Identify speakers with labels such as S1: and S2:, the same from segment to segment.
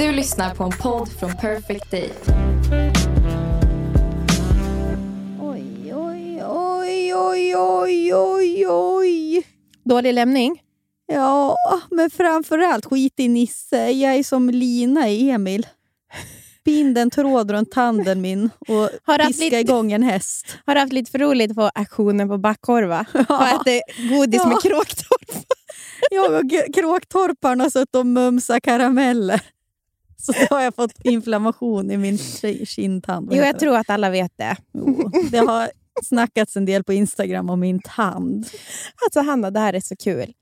S1: Du lyssnar på en podd från Perfect Day.
S2: Oj, oj, oj, oj, oj, oj, oj.
S3: Dålig lämning?
S2: Ja, men framförallt skit i Nisse. Jag är som Lina i Emil. Bind en tråd runt tanden min och
S3: Har
S2: piska
S3: lite-
S2: igång en häst.
S3: Har haft lite för roligt på aktionen på Backkorva? Och ätit godis
S2: Ja.
S3: med kråktorp?
S2: Jag och kråktorparna har suttit och mumsat karameller. Så då har jag fått inflammation i min ki- kindtand.
S3: Jo, jag tror att alla vet det.
S2: Jo, det har snackats en del på Instagram om min tand.
S3: Alltså Hanna, det här är så kul.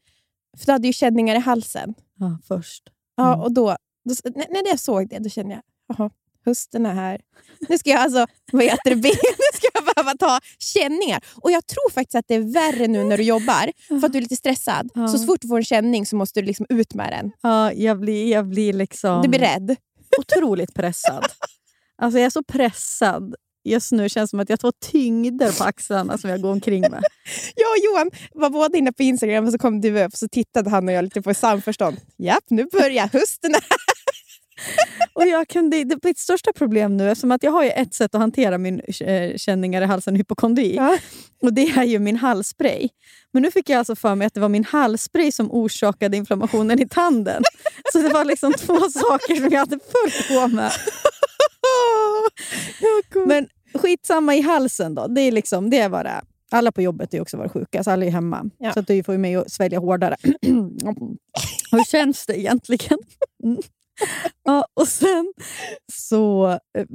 S3: För du hade ju känningar i halsen.
S2: Ja, först.
S3: Ja,
S2: Mm.
S3: och då, då, när jag såg det, då kände jag, jaha, hösten är här. Nu ska jag alltså, vad heter det, nu ska jag behöva ta känningar. Och jag tror faktiskt att det är värre nu när du jobbar, för att du är lite stressad.
S2: Ja.
S3: Så fort du får en känning så måste du liksom ut med den.
S2: Ja, jag blir, jag blir liksom...
S3: Du blir rädd.
S2: otroligt pressad. Alltså jag är så pressad just nu. Det känns som att jag har två tyngder på axlarna som jag går omkring med.
S3: Jag och Johan var båda inne på Instagram och så kom du upp och så tittade han och jag lite på samförstånd. Japp, nu börjar hösten.
S2: Och jag kunde, det, mitt största problem nu, eftersom att jag har ju ett sätt att hantera min eh, känningar i halsen, hypokondri,
S3: Ja.
S2: och det är ju min halsspray. Men nu fick jag alltså för mig att det var min halsspray som orsakade inflammationen i tanden. Så det var liksom två saker som jag hade fullt på med. Men skitsamma i halsen då. Det är liksom, det är vad det är. Alla på jobbet är också varit sjuka, så alla är hemma.
S3: Ja.
S2: Så att det får ju mig att svälja hårdare. Hur känns det egentligen? Mm. Ja, och sen så eh,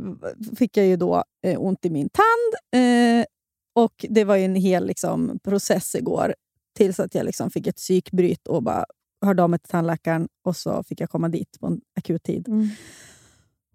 S2: fick jag ju då eh, ont i min tand. Eh, och Det var ju en hel liksom, process igår tills att jag liksom fick ett psykbryt och bara hörde av mig till tandläkaren och så fick jag komma dit på en akut tid. Mm.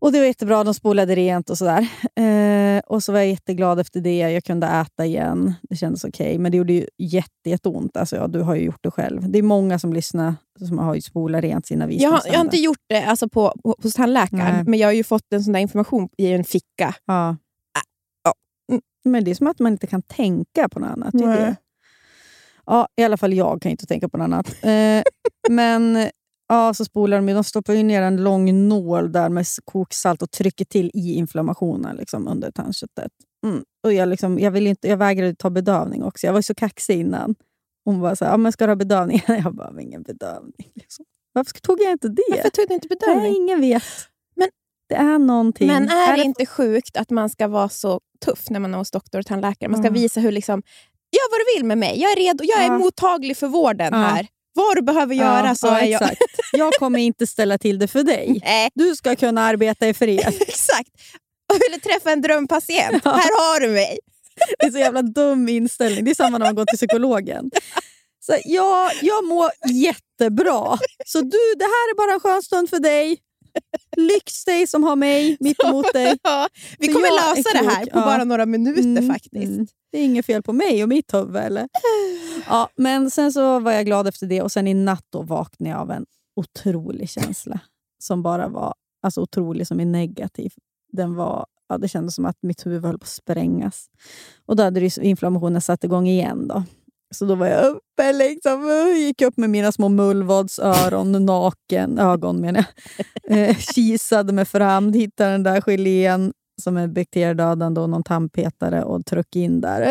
S2: Och Det var jättebra, de spolade rent och sådär. Eh, och så var jag jätteglad efter det. Jag kunde äta igen. Det kändes okej. Men det gjorde ju jätte, jätteont. Alltså, ja, du har ju gjort det själv. Det är många som lyssnar som har ju spolat rent sina
S3: Jag
S2: visdomständer.
S3: jag har inte gjort det alltså på, hos tandläkaren,
S2: Nej.
S3: men jag har ju fått en sån där information i en ficka.
S2: Ja.
S3: ja.
S2: Mm. Men det är som att man inte kan tänka på något annat. Det. Ja, I alla fall jag kan inte tänka på något annat. Eh, men ja, så spolar de. De stoppar ju ner en lång nål där med koksalt och trycker till i inflammationen liksom, under tandköttet. Mm. Och jag, liksom, jag, vill inte, jag vägrade ta bedövning också. Jag var så kaxig innan. Hon var så här, ja, men ska du ha bedövning? Jag bara, "Men ingen bedövning. Liksom. Varför tog jag inte det?
S3: Varför tog du inte bedövning?
S2: Nej, ingen vet.
S3: Men-
S2: det är någonting.
S3: Men är det
S2: det
S3: inte sjukt att man ska vara så tuff när man är hos doktor och tandläkare? Man ska
S2: Ja.
S3: visa hur liksom, gör vad du vill med mig. Jag är redo. Jag är
S2: Ja.
S3: mottaglig för vården
S2: Ja.
S3: här. Vad du behöver göra så
S2: ja,
S3: är jag...
S2: exakt. Jag kommer inte ställa till det för dig.
S3: Nej,
S2: Du ska kunna arbeta i fred.
S3: exakt. Jag ville träffa en drömpatient.
S2: Ja.
S3: Här har du mig.
S2: Det är så jävla dum inställning. Det är samma när man går till psykologen. Så, ja, jag mår jättebra. Så du, det här är bara en skön stund för dig. Lyx dig som har mig mitt emot dig.
S3: Ja, vi
S2: För
S3: kommer lösa det här på
S2: ja.
S3: bara några minuter
S2: Mm,
S3: faktiskt.
S2: mm. Det är inget fel på mig och mitt huvud. Eller? Ja, men sen så var jag glad efter det och sen i natt då vaknade jag av en otrolig känsla. Som bara var alltså otrolig, som är negativ. Den var, ja, det kändes som att mitt huvud höll på att sprängas. Och då hade inflammationen satt igång igen. Då. Så då var jag uppe, liksom, och gick upp med mina små mullvadsöron, naken, ögon menar jag. Eh, kisade mig fram, hittade den där gelén som är bakteriedödande och någon tandpetare och tryckte in där.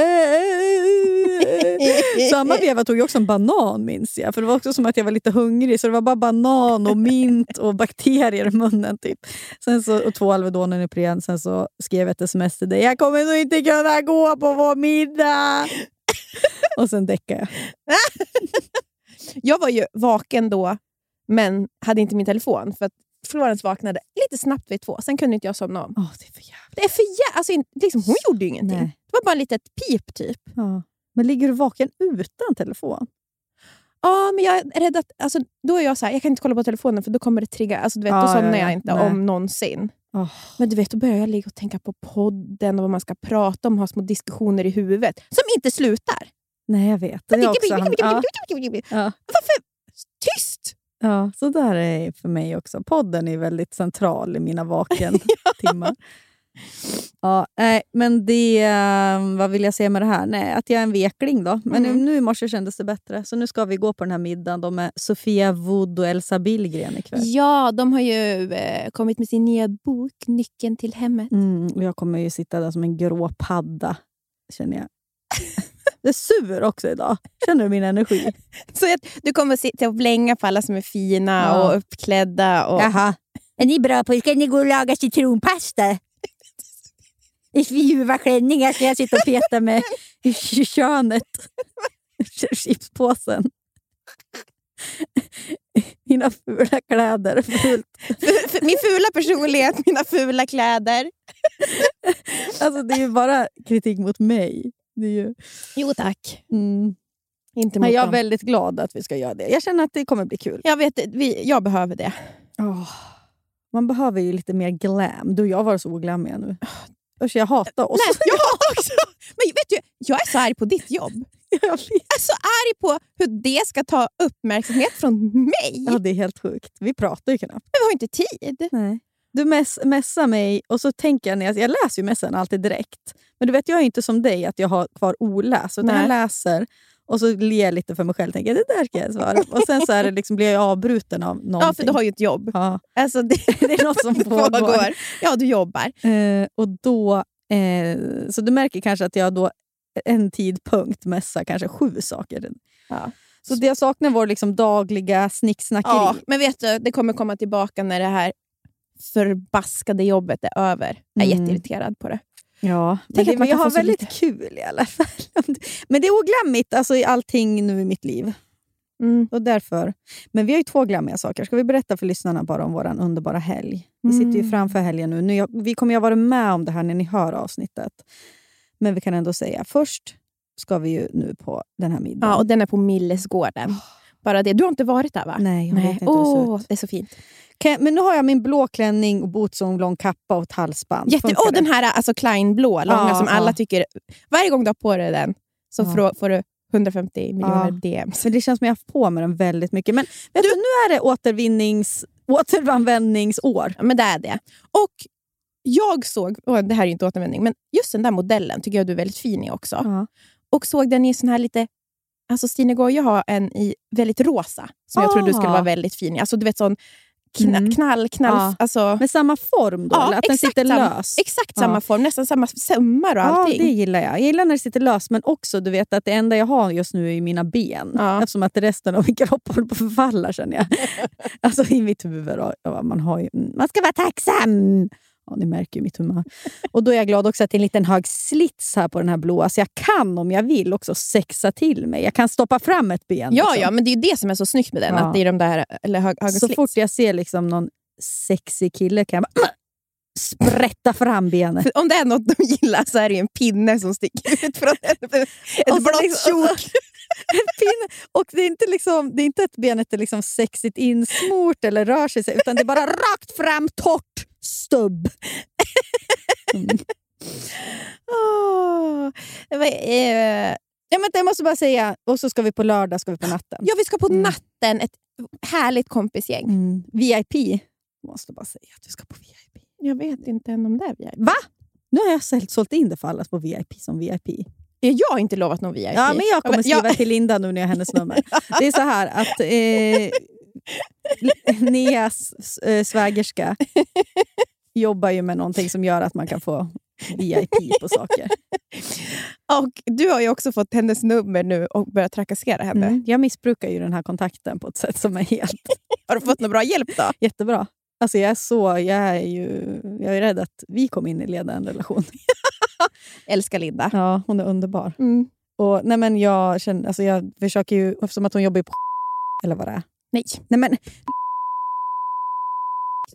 S2: Samma veva tog jag också en banan minns jag. För det var också som att jag var lite hungrig så det var bara banan och mint och bakterier i munnen. Typ. Sen så, och två Alvedonen Ipren. Sen så skrev jag ett sms till dig. Jag kommer nog inte kunna gå på vår middag. och sen däckade jag.
S3: Jag var ju vaken då, men hade inte min telefon. För att Florence vaknade lite snabbt vid två. Sen kunde inte jag somna om.
S2: Åh, det är för jävligt.
S3: Det är för jä- alltså, liksom, Hon gjorde ju ingenting.
S2: Nej.
S3: Det var bara ett litet pip typ.
S2: Ja. Men ligger du vaken utan telefon?
S3: Ja, men jag är rädd att... Alltså, då är jag så här, jag kan inte kolla på telefonen för då kommer det trigga. Alltså, du vet,
S2: Ja,
S3: då somnar
S2: ja, ja.
S3: jag inte
S2: Nej.
S3: om någonsin.
S2: Åh.
S3: Men du vet, då börjar jag ligga och tänka på podden och vad man ska prata om, ha små diskussioner i huvudet som inte slutar.
S2: Nej, jag vet. Det också, han- ja, ja,
S3: Varför? Tyst!
S2: ja, så där är för mig också. Podden är väldigt central i mina vaken-timmar. Ja, nej, men det... eh, Vad vill jag säga med det här? Nej, att jag är en vekling då. Men
S3: Mm.
S2: nu, nu i morse kändes det bättre. Så nu ska vi gå på den här middagen då med Sofia Wood och Elsa Billgren ikväll.
S3: Ja, de har ju eh, kommit med sin nya bok Nyckeln till hemmet.
S2: Mm, jag kommer ju sitta där som en grå padda, känner jag. Jag är sur också idag. Känner du min energi?
S3: Så att du kommer att sitta och blänga på alla som är fina
S2: Ja.
S3: och uppklädda. Och...
S2: Jaha. Är ni bra på Ska ni gå och laga citronpasta? I ljuva klänningar ska jag sitta och peta med i könet. Chipspåsen. Mina fula kläder.
S3: För Min fula personlighet, mina fula kläder.
S2: Alltså, det är ju bara kritik mot mig. Det ju...
S3: Jo tack.
S2: mm.
S3: Inte mot
S2: Men jag är väldigt glad att vi ska göra det. Jag känner att det kommer bli kul.
S3: Jag, vet, vi, jag behöver det.
S2: Åh, man behöver ju lite mer glam. Du jag var så oglammiga nu. Usch, jag hatar oss.
S3: Nej, jag också. Men vet du, jag är så arg på ditt jobb.
S2: Jag
S3: är så arg på hur det ska ta uppmärksamhet från mig.
S2: Ja, det är helt sjukt. Vi pratar ju knappt.
S3: Men vi har inte tid.
S2: Nej. Du mess, messar mig och så tänker jag, när jag, jag läser ju messan alltid direkt. Men du vet, jag är inte som dig att jag har kvar oläst. Utan
S3: Nej.
S2: jag läser och så ler jag lite för mig själv. Tänker, det där ska jag svara. Och sen så är det liksom, blir jag avbruten av någonting.
S3: Ja, för du har ju ett jobb.
S2: Ja,
S3: Alltså, det,
S2: det är något som pågår.
S3: Ja, du jobbar.
S2: Eh, och då, eh, så du märker kanske att jag då en tidpunkt messar kanske sju saker.
S3: Ja.
S2: Så det jag saknar var liksom dagliga snicksnackeri.
S3: Ja, men vet du, det kommer komma tillbaka när det här förbaskade jobbet är över. Jag är
S2: Mm.
S3: jätteirriterad på det.
S2: Ja,
S3: Tänk att man
S2: jag har väldigt
S3: lite.
S2: kul i alla fall. Men det är oglammigt alltså, i allting nu i mitt liv.
S3: Mm.
S2: Och därför. Men vi har ju två glammiga saker. Ska vi berätta för lyssnarna bara om vår underbara helg? Vi sitter ju
S3: Mm.
S2: framför helgen nu. nu jag, vi kommer ju ha varit med om det här när ni hör avsnittet. Men vi kan ändå säga, först ska vi ju nu på den här middagen.
S3: Ja, och den är på Millesgården. Bara det. Du har inte varit där va?
S2: Nej, jag vet inte hur det ser ut.
S3: det är så fint.
S2: Kan- Men nu har jag min blå klänning, och bootsång, lång kappa och ett halsband.
S3: Jätte,
S2: Funkar
S3: och den här alltså Klein-blå, långa,
S2: Ja,
S3: som alla
S2: ja.
S3: tycker... Varje gång du har på dig den så
S2: Ja.
S3: får, du 150 miljoner. DMs.
S2: Men det känns som jag har haft på mig den väldigt mycket. Men vet du, nu är det återvinnings, återanvändningsår.
S3: Ja, men det är det. Och jag såg, och det här är inte återanvändning, men just den där modellen tycker jag du är väldigt fin i också. Och såg den i sån här lite... Alltså Stine Goya har en i väldigt rosa, som jag trodde du skulle
S2: Ah.
S3: vara väldigt fin i. Alltså du vet sån kna,
S2: Mm.
S3: knall, knall...
S2: Ja.
S3: Alltså,
S2: Med samma form då?
S3: Ja,
S2: eller att den sitter
S3: samma-
S2: lös?
S3: exakt
S2: Ja.
S3: samma form, nästan samma sömmar och
S2: Ja,
S3: allting.
S2: det gillar jag. Jag gillar när det sitter löst, men också du vet att det enda jag har just nu är mina ben.
S3: Ja.
S2: Eftersom att resten av min kropp håller på att förfalla känner jag. alltså i mitt huvud. Då, ja, man, har ju, man ska vara tacksam! Ja, ni märker ju mitt humör. Och då är jag glad också att det är en liten hög slits här på den här blåa, så jag kan om jag vill också sexa till mig. Jag kan stoppa fram ett ben.
S3: Ja,
S2: liksom.
S3: ja, men det är ju det som är så snyggt med den.
S2: Ja.
S3: Att det är de där eller hög, höga
S2: Så
S3: slits.
S2: fort jag ser liksom någon sexig kille kan jag bara sprätta fram benet.
S3: För om det är något de gillar så är det ju en pinne som sticker ut från ett, ett blått
S2: liksom- pinne. Och det är inte, liksom, det är inte att benet är liksom sexigt insmort eller rör sig, utan det är bara rakt fram, torrt stubb. Mm.
S3: Eh,
S2: Ja, men jag måste bara säga, och så ska vi på lördag ska vi på natten.
S3: ja, vi ska på
S2: Mm.
S3: natten, ett härligt kompisgäng.
S2: Mm. VIP. Måste bara säga att du ska på VIP.
S3: Jag vet inte än om det är VIP.
S2: Va? Nu har jag sålt, sålt in det för alla på VIP som VIP.
S3: Jag har inte lovat någon VIP.
S2: Ja, men jag kommer skriva
S3: Ja,
S2: till Linda nu när jag har hennes nummer. Det är så här att eh, Neas eh, svägerska jobbar ju med någonting som gör att man kan få VIP på saker.
S3: och du har ju också fått hennes nummer nu och börjat trakassera henne.
S2: Mm. Jag missbrukar ju den här kontakten på ett sätt som är helt
S3: Har du fått någon bra hjälp då?
S2: jättebra. Alltså jag är så, jag är ju jag är rädd att vi kommer in i leda en relation.
S3: Älskar Linda.
S2: Ja, hon är underbar.
S3: Mm.
S2: Och, nej men jag, känner, alltså jag försöker ju, eftersom att hon jobbar ju på eller vad det är.
S3: Nej,
S2: Nej men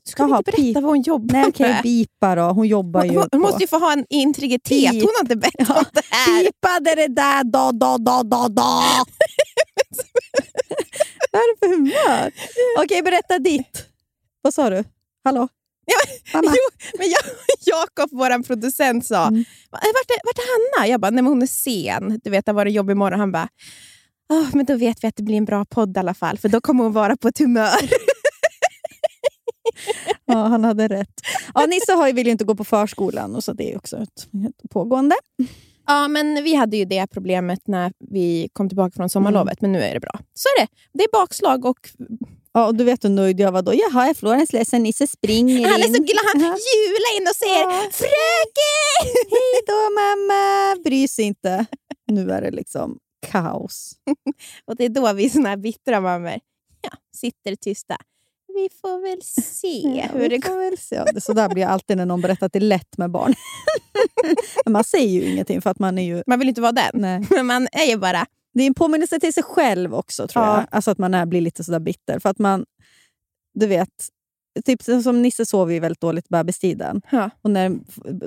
S3: ska
S2: Jaha,
S3: inte berätta vad hon jobbar
S2: nej,
S3: med.
S2: bipa då. Hon jobbar ju
S3: Hon,
S2: på...
S3: måste ju få ha en integritet.
S2: Pip.
S3: Hon har inte bett
S2: Ja,
S3: om det här.
S2: Pipade det där, da, da, da, da, da. Vad är det för humör? Okej, berätta ditt. Vad sa du? Hallå? Mamma?
S3: Jo, men jag, Jakob, vår producent, sa
S2: Mm.
S3: vart, är, vart är Hanna? Jag bara, nej men hon är sen. Du vet, det var en jobbig morgon. Han bara, "Åh, men då vet vi att det blir en bra podd i alla fall, för då kommer hon vara på ett humör.
S2: Ja, han hade rätt. Ja, Nisse har ju, vill ju inte gå på förskolan, och så det är också ett, ett pågående.
S3: Ja, men vi hade ju det problemet när vi kom tillbaka från sommarlovet, men nu är det bra. Så är det. Det är bakslag och
S2: Ja, och du vet hur nöjd jag var då. Jaha, är Florens ledsen? Nisse springer
S3: han är
S2: in.
S3: så glad. Han
S2: Ja.
S3: hjular in och säger
S2: Ja.
S3: “Fröken!”
S2: Hej då mamma! Bryr sig inte. Nu är det liksom kaos.
S3: Och det är då vi såna här bittra mammor ja, sitter tysta. Vi får väl se hur det går.
S2: Väl se. Ja, så där blir jag alltid när någon berättar att det är lätt med barn. Man säger ju ingenting för att man är ju...
S3: Man vill inte vara den,
S2: Nej.
S3: men man är ju bara...
S2: Det är en påminnelse till sig själv också, tror
S3: Ja.
S2: jag. Alltså att man är, blir lite sådär bitter. För att man, du vet, typ som Nisse sov ju väldigt dåligt bebistiden.
S3: Ja.
S2: Och när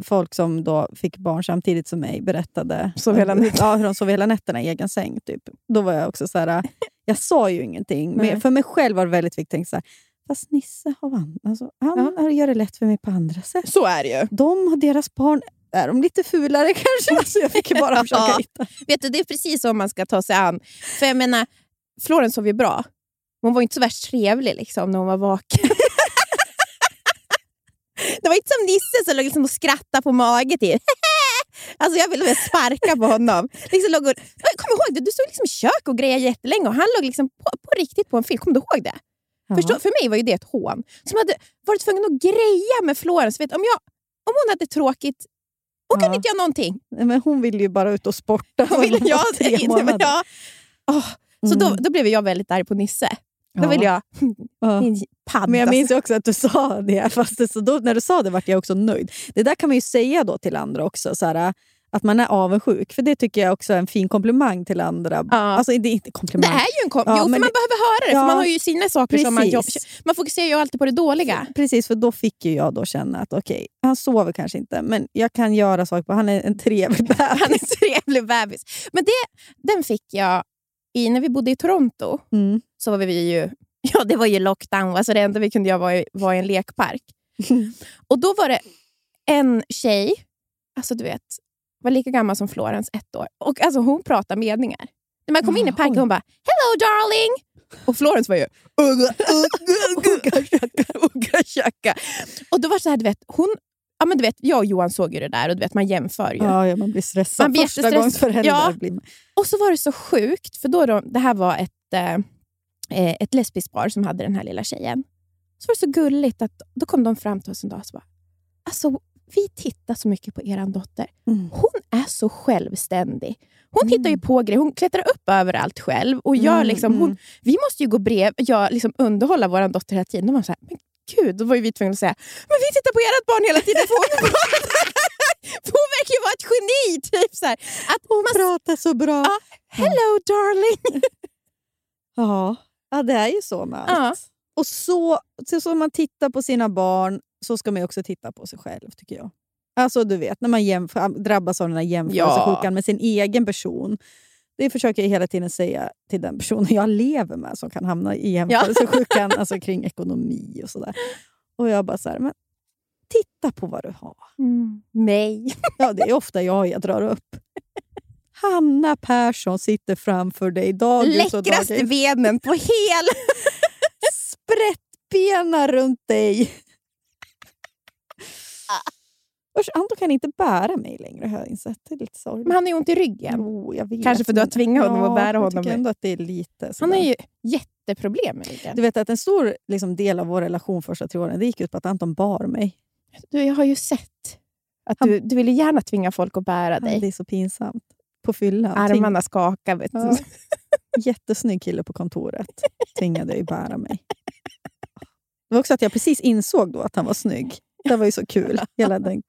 S2: folk som då fick barn samtidigt som mig berättade
S3: Sov hela
S2: hur- ja, hur de sov hela nätterna i egen säng. Typ. Då var jag också så här, jag sa ju ingenting.
S3: Nej.
S2: Men för mig själv var det väldigt viktigt att fast Nisse har alltså, han
S3: Ja.
S2: gör det lätt för mig på andra sätt.
S3: Så är det ju.
S2: De och deras barn, är de lite fulare kanske? Så jag fick bara försöka
S3: Ja.
S2: hitta.
S3: Vet du, det är precis så man ska ta sig an. För jag menar, Florens sov ju bra. Hon var inte så värst trevlig liksom, när hon var vaken. Det var inte som Nisse som låg liksom och skrattade på mage till. Alltså jag ville sparka på honom. Liksom låg och, kommer ihåg det, du stod liksom i kök och grejade jättelänge och han låg liksom på, på riktigt på en film. Kommer du ihåg det?
S2: Ja.
S3: Förstå, för mig var ju det ett hån. Som hade varit tvungen att greja med Florens. Vet, om, jag, om hon hade tråkigt, hon kan
S2: Ja.
S3: inte göra någonting.
S2: Nej, Men hon ville ju bara ut och sporta.
S3: Hon ville, ja,
S2: tre månader.
S3: ja. Åh, Så då,
S2: Mm.
S3: då blev jag väldigt arg på Nisse. Då
S2: Ja.
S3: ville jag...
S2: Ja.
S3: Din padd,
S2: Men jag
S3: alltså.
S2: minns ju också att du sa det. Fast det, så då, när du sa det vart jag också nöjd. Det där kan man ju säga då till andra också. Så här, att man är avundsjuk. För det tycker jag också är en fin komplimang till andra.
S3: Ja.
S2: Alltså det är inte
S3: Det
S2: komplimang.
S3: är ju en kom-
S2: Ja,
S3: jo, för
S2: men
S3: man
S2: det-
S3: behöver höra det.
S2: Ja.
S3: För man har ju sina saker som man jobb-
S2: Precis.
S3: Man fokuserar ju alltid på det dåliga.
S2: Precis, för då fick ju jag då känna att okej, han sover kanske inte, men jag kan göra saker på Han är en trevlig bebis.
S3: Han är en trevlig bebis. Men det, den fick jag i, när vi bodde i Toronto.
S2: Mm.
S3: Så var vi ju... Ja, det var ju lockdown. Alltså det enda vi kunde göra var, i- var i en lekpark. Och då var det en tjej, alltså du vet, var lika gammal som Florens, ett år. Och alltså hon pratade meningar. När man kom in i parken hon bara “Hello darling!” Och Florens var ju “Ugga, ugga, ugga, ugga, tjacka”. Och då var så här, du vet, hon, ja, men du vet, jag och Johan såg ju det där och du vet, man jämför ju.
S2: Ja, ja, man blir stressad.
S3: Man blir
S2: Första gångs förälder
S3: Ja.
S2: blir man.
S3: Och så var det så sjukt, för då de, det här var ett, eh, eh, ett lesbiskt par som hade den här lilla tjejen. Så var det så gulligt att då kom de fram till oss en dag och så bara, alltså, vi tittar så mycket på er dotter.
S2: Mm.
S3: Hon är så självständig. Hon
S2: Mm.
S3: hittar ju på grejer, hon klättrar upp överallt själv. Och gör
S2: Mm,
S3: liksom, hon,
S2: mm.
S3: Vi måste ju gå brev, jag liksom underhålla vår dotter hela tiden. De var så här, men gud, då var ju vi tvungna att säga, men vi tittar på ert barn hela tiden. För hon, för hon verkar ju vara ett geni. Typ så här. Att
S2: Hon
S3: man
S2: pratar så bra.
S3: Ja. Hello darling!
S2: Ja, ja det är ju så med allt.
S3: Ja.
S2: Och så, så som man tittar på sina barn, så ska man också titta på sig själv, tycker jag. Alltså du vet, när man jämför, drabbas av den här jämförelsesjukan med sin egen person. Det försöker jag hela tiden säga till den personen jag lever med som kan hamna i jämförelsesjukan alltså kring ekonomi och sådär. Och jag bara så här, men titta på vad du har.
S3: Nej.
S2: Ja, det är ofta jag jag drar upp. Hanna Persson sitter framför dig dag ut och dag
S3: Läckraste
S2: in.
S3: benen på hela...
S2: Sprättbena runt dig. Usch, Anton kan inte bära mig längre har jag insett. Det är lite sorgligt.
S3: Men han har ju ont i ryggen.
S2: Jo, jag vet,
S3: Kanske för du har tvingat honom att bära
S2: Jag
S3: honom
S2: tycker
S3: med.
S2: ändå att det är lite
S3: Han har ju jätteproblem med ryggen.
S2: Du vet att en stor liksom, del av vår relation första tre åren det gick ut på att Anton bar mig.
S3: Du, jag har ju sett att du, du ville gärna tvinga folk att bära
S2: Ja,
S3: dig.
S2: det är så pinsamt. På fyllan.
S3: Armarna skakar. Vet.
S2: Ja. Jättesnygg kille på kontoret tvingade ju bära mig. Det var också att jag precis insåg då att han var snygg. Det var ju så kul. Hela den.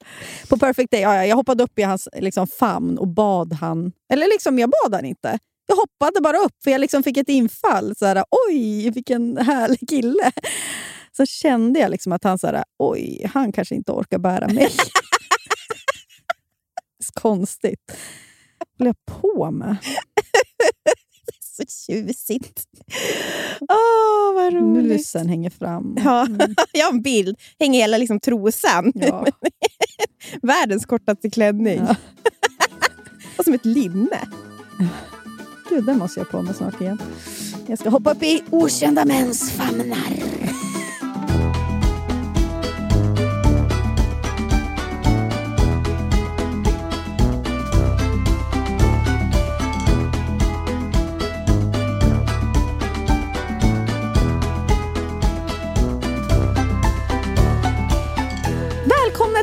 S2: På Perfect Day, ja, ja, jag hoppade upp i hans liksom, famn och bad han. Eller liksom, jag bad han inte. Jag hoppade bara upp för jag liksom fick ett infall. Så här, Oj, vilken härlig kille. Så kände jag liksom att han så här, oj, han kanske inte orkar bära mig. konstigt. Vad håller jag på med?
S3: Så tjusigt. Åh, vad roligt.
S2: Musen hänger fram.
S3: Ja,
S2: Mm.
S3: jag har en bild. Hänger hela liksom trosan.
S2: Ja.
S3: Världens kortaste klänning.
S2: Ja.
S3: Och som ett linne.
S2: Gud, den måste jag på mig snart igen. Jag ska hoppa upp i okända mäns famnar.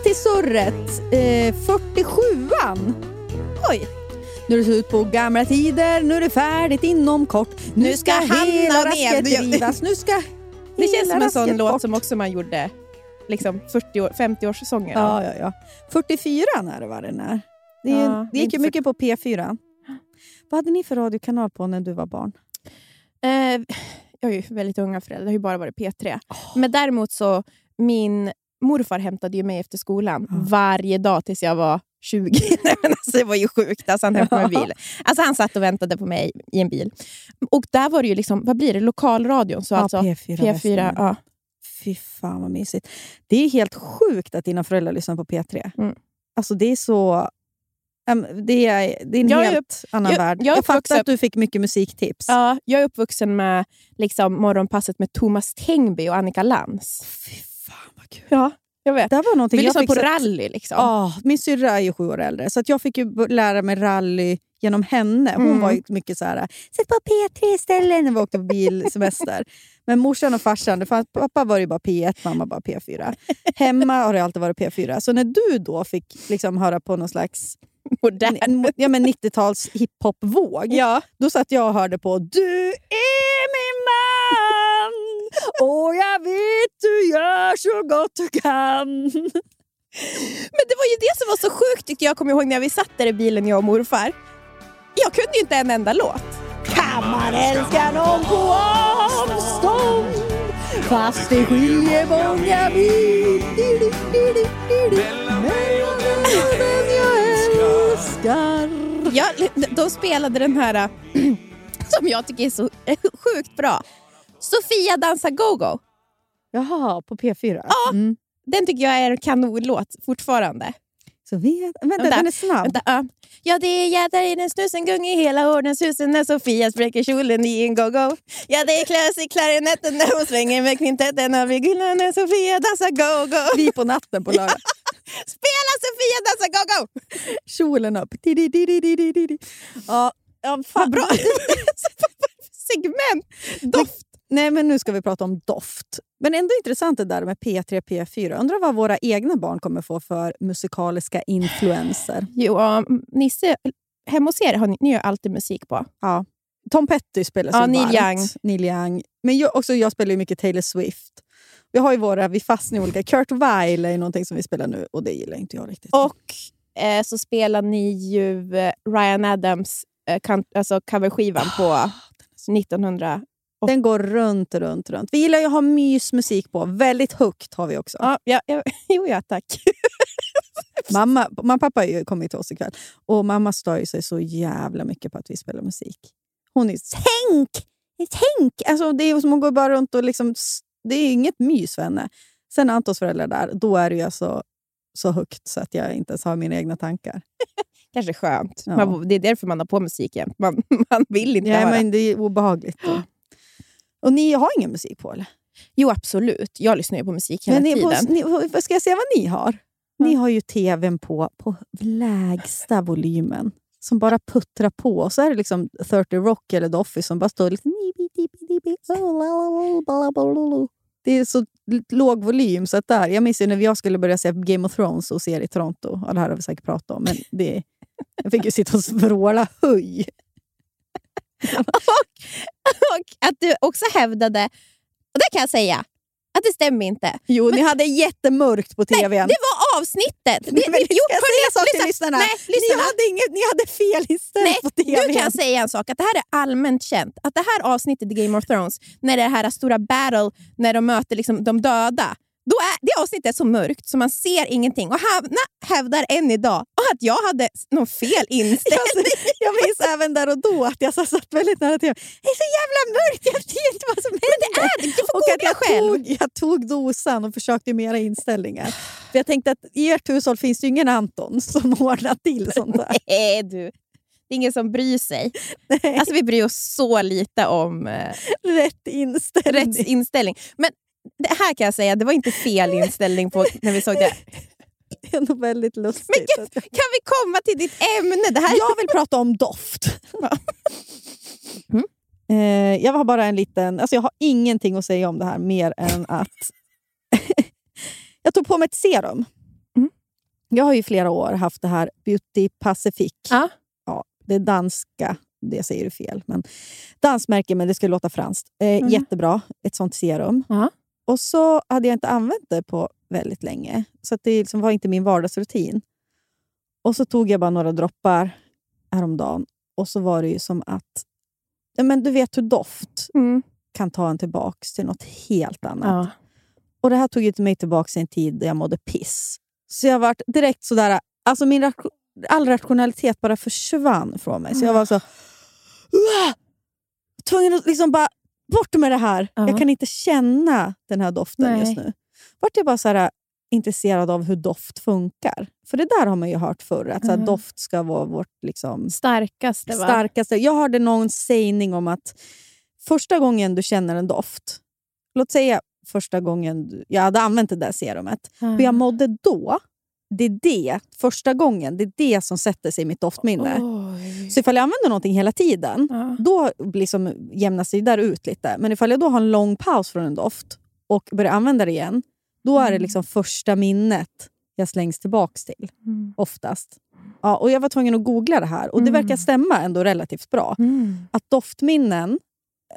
S2: Till surret, eh, 47an. Oj. Nu är det slut på gamla tider, nu är det färdigt inom kort. Nu,
S3: Nu ska
S2: hela rasket rivas. Nu ska
S3: Det känns som en sån låt
S2: bort.
S3: som också man gjorde liksom 40 år, 50-årssäsonger.
S2: Ja, ja, ja. 44 är det vad den är. Det, är,
S3: Ja,
S2: det gick ju mycket på P4. Vad hade ni för radiokanal på när du var barn?
S3: Eh, jag har ju väldigt unga föräldrar, det har ju bara varit P3. Men däremot så, min morfar hämtade ju mig efter skolan
S2: Ja.
S3: varje dag tills jag var 20. Nej, men alltså, det var ju sjukt. Alltså, han, hämtade mig bil. Alltså, han satt och väntade på mig i en bil. Och där var det ju, liksom, vad blir det, lokalradion. Så alltså,
S2: P4.
S3: P4
S2: Västmanland.
S3: ja.
S2: Fy fan vad mysigt. Det är helt sjukt att dina föräldrar lyssnar på P3.
S3: Mm.
S2: Alltså det är så... det, är, det är en
S3: Jag är
S2: helt annan
S3: jag-
S2: värld.
S3: jag är
S2: Jag, fattar att du fick mycket musiktips.
S3: Ja, jag är uppvuxen med liksom, morgonpasset med Thomas Tengby och Annika Lantz.
S2: Vad kul.
S3: Ja, jag vet.
S2: Det var någonting
S3: Vi
S2: jag
S3: lyssnade
S2: fick
S3: på
S2: sätta-
S3: rally. Liksom.
S2: Ja, min syrra är ju sju år äldre, så att jag fick lära mig rally genom henne. Hon
S3: Mm.
S2: var mycket så här, sätt på P3 istället när vi åkte på bilsemester. Men morsan och farsan, för pappa var ju bara P1, mamma bara P4. Hemma har det alltid varit P4. Så när du då fick liksom höra på någon slags
S3: Modern.
S2: ja, men 90-tals hiphop-våg,
S3: Ja.
S2: då satt jag och hörde på Du är min man och jag vet du gör så gott du kan.
S3: Men det var ju det som var så sjukt tyckte jag. kommer ihåg när vi satt där i bilen, jag och morfar. Jag kunde ju inte en enda låt.
S2: Kan man älska någon på avstånd fast det skiljer många mil di. Mig och den jag älskar
S3: Jag, de spelade den här som jag tycker är så äh, sjukt bra. Sofia dansar go-go.
S2: Jaha, på P4?
S3: Ja.
S2: Mm.
S3: Den tycker jag är en kanonlåt fortfarande.
S2: Vet, vänta,
S3: Vänta,
S2: den är snabb.
S3: Vänta, ja. ja, det är jädrar i den snusen, gung i hela ordenshusen när Sofia spräcker kjolen i en go-go. Ja, det är klös i klarinetten när hon svänger med kvintetten av Gullan när Sofia dansar go-go.
S2: Vi på natten på lördag.
S3: Spela Sofia dansar go-go!
S2: Kjolen upp. Ja, ja, fan.
S3: Vad bra! Segment! Doft!
S2: Nej, men nu ska vi prata om doft. Men ändå intressant det där med P3 P4. Undrar vad våra egna barn kommer få för musikaliska influenser.
S3: Jo, Nisse, hemma hos er har ni, ni har alltid musik på.
S2: Ja. Tom Petty spelar
S3: Ja, Neil
S2: varmt.
S3: Young.
S2: Neil Young. Men jag, också, jag spelar ju mycket Taylor Swift. Vi har ju våra, vi fastnar i olika. Kurt Weill är någonting som vi spelar nu och det gillar inte jag riktigt.
S3: Och eh, så spelar ni ju eh, Ryan Adams eh, kan, alltså coverskivan på 1900...
S2: Den går runt, runt, runt. Vi gillar ju att ha mysmusik på. Väldigt högt har vi också.
S3: Ja, ja, ja, jo, ja, tack.
S2: Mamma, mamma och pappa är ju kommit till oss ikväll och mamma stör ju sig så jävla mycket på att vi spelar musik. Hon är tänk! Tänk! Alltså, det är som att gå bara runt och liksom... Det är inget mys för henne. Sen är Antons föräldrar där, då är det ju alltså så högt så att jag inte ens har mina egna tankar.
S3: Kanske skönt.
S2: Ja.
S3: Man, det är därför man har på musik jämt. Man, man vill inte
S2: Ja,
S3: höra.
S2: men det är obehagligt. Då. Och ni har ingen musik på eller?
S3: Jo, absolut. Jag lyssnar ju på musik hela
S2: Men
S3: tiden.
S2: på, ni, ska jag säga vad ni har? Ni har ju tvn på, på lägsta volymen. Som bara puttrar på. Och så är det liksom 30 Rock eller The Office som bara står lite... Det är så låg volym. Så att där, jag minns när jag skulle börja se Game of Thrones och se det i Toronto. Ja, det här har vi säkert pratat om. Men det, jag fick ju sitta och vråla höj.
S3: Och att du också hävdade, och det kan jag säga, att det stämmer inte.
S2: Jo, ni hade jättemörkt på tvn.
S3: Nej, det var avsnittet! Det,
S2: Men
S3: det,
S2: ska jag säga sak till
S3: lyssna.
S2: lyssnarna?
S3: Nej,
S2: Ni
S3: lyssna.
S2: hade, inget, ni hade fel inställt
S3: Nej,
S2: på tvn.
S3: nu kan jag säga en sak. Att det här är allmänt känt. Att det här avsnittet i Game of Thrones, när det är det här stora battle, när de möter liksom de döda, då är, det avsnittet är så mörkt så man ser ingenting. Och Hanna hävdar än idag att jag hade någon fel inställning.
S2: Jag minns även där och då att jag satt väldigt nära tv. Det är så jävla mörkt, jag vet inte vad som händer.
S3: Men det är det, du får
S2: och att jag
S3: själv.
S2: Tog, jag tog dosan och försökte mera inställningar. För jag tänkte att i ert hushåll finns det ingen Anton som ordnar till sånt där.
S3: Nej, du. Det är ingen som bryr sig. Alltså, vi bryr oss så lite om eh,
S2: Rätt inställning.
S3: rätt inställning. Men det här kan jag säga, det var inte fel inställning på när vi såg det.
S2: Det är nog väldigt lustigt.
S3: Men gud, kan vi komma till ditt ämne? Det här
S2: Jag vill prata om doft.
S3: Mm.
S2: Eh, jag har bara en liten... Alltså jag har ingenting att säga om det här mer än att jag tog på mig ett serum.
S3: Mm.
S2: Jag har ju i flera år haft det här Beauty Pacific.
S3: Ja.
S2: Ja, det är danska, det säger du fel. Men dansmärke, men det skulle låta franskt. Eh,
S3: Mhm.
S2: Jättebra, ett sånt serum.
S3: Ja.
S2: Och så hade jag inte använt det på väldigt länge. Så det liksom var inte min vardagsrutin. Och så tog jag bara några droppar häromdagen. Och så var det ju som att... Ja, men du vet hur doft
S3: Mm.
S2: kan ta en tillbaks till något helt annat.
S3: Ja.
S2: Och det här tog ju mig tillbaka till en tid där jag mådde piss. Så jag var direkt sådär... Alltså min ration- all rationalitet bara försvann från mig. Så jag var så... "Uah!" Tvungen att liksom bara... Bort med det här!
S3: Ja.
S2: Jag kan inte känna den här doften
S3: Nej.
S2: just nu. Vart jag bara så här, intresserad av hur doft funkar. För det där har man ju hört förr, att
S3: Mm.
S2: doft ska vara vårt liksom,
S3: Starkaste, va?
S2: starkaste. Jag hörde någon sägning om att första gången du känner en doft, låt säga första gången du, jag hade använt det där serumet,
S3: Ja.
S2: hur jag mådde då, det är det, första gången, det är det som sätter sig i mitt doftminne. Så ifall jag använder någonting hela tiden,
S3: Ja.
S2: då liksom jämnas det där ut lite. Men ifall jag då har en lång paus från en doft och börjar använda det igen, då är det
S3: Mm.
S2: liksom första minnet jag slängs tillbaks till.
S3: Mm.
S2: Oftast. Ja, och jag var tvungen att googla det här och det
S3: Mm.
S2: verkar stämma ändå relativt bra.
S3: Mm.
S2: Att doftminnen,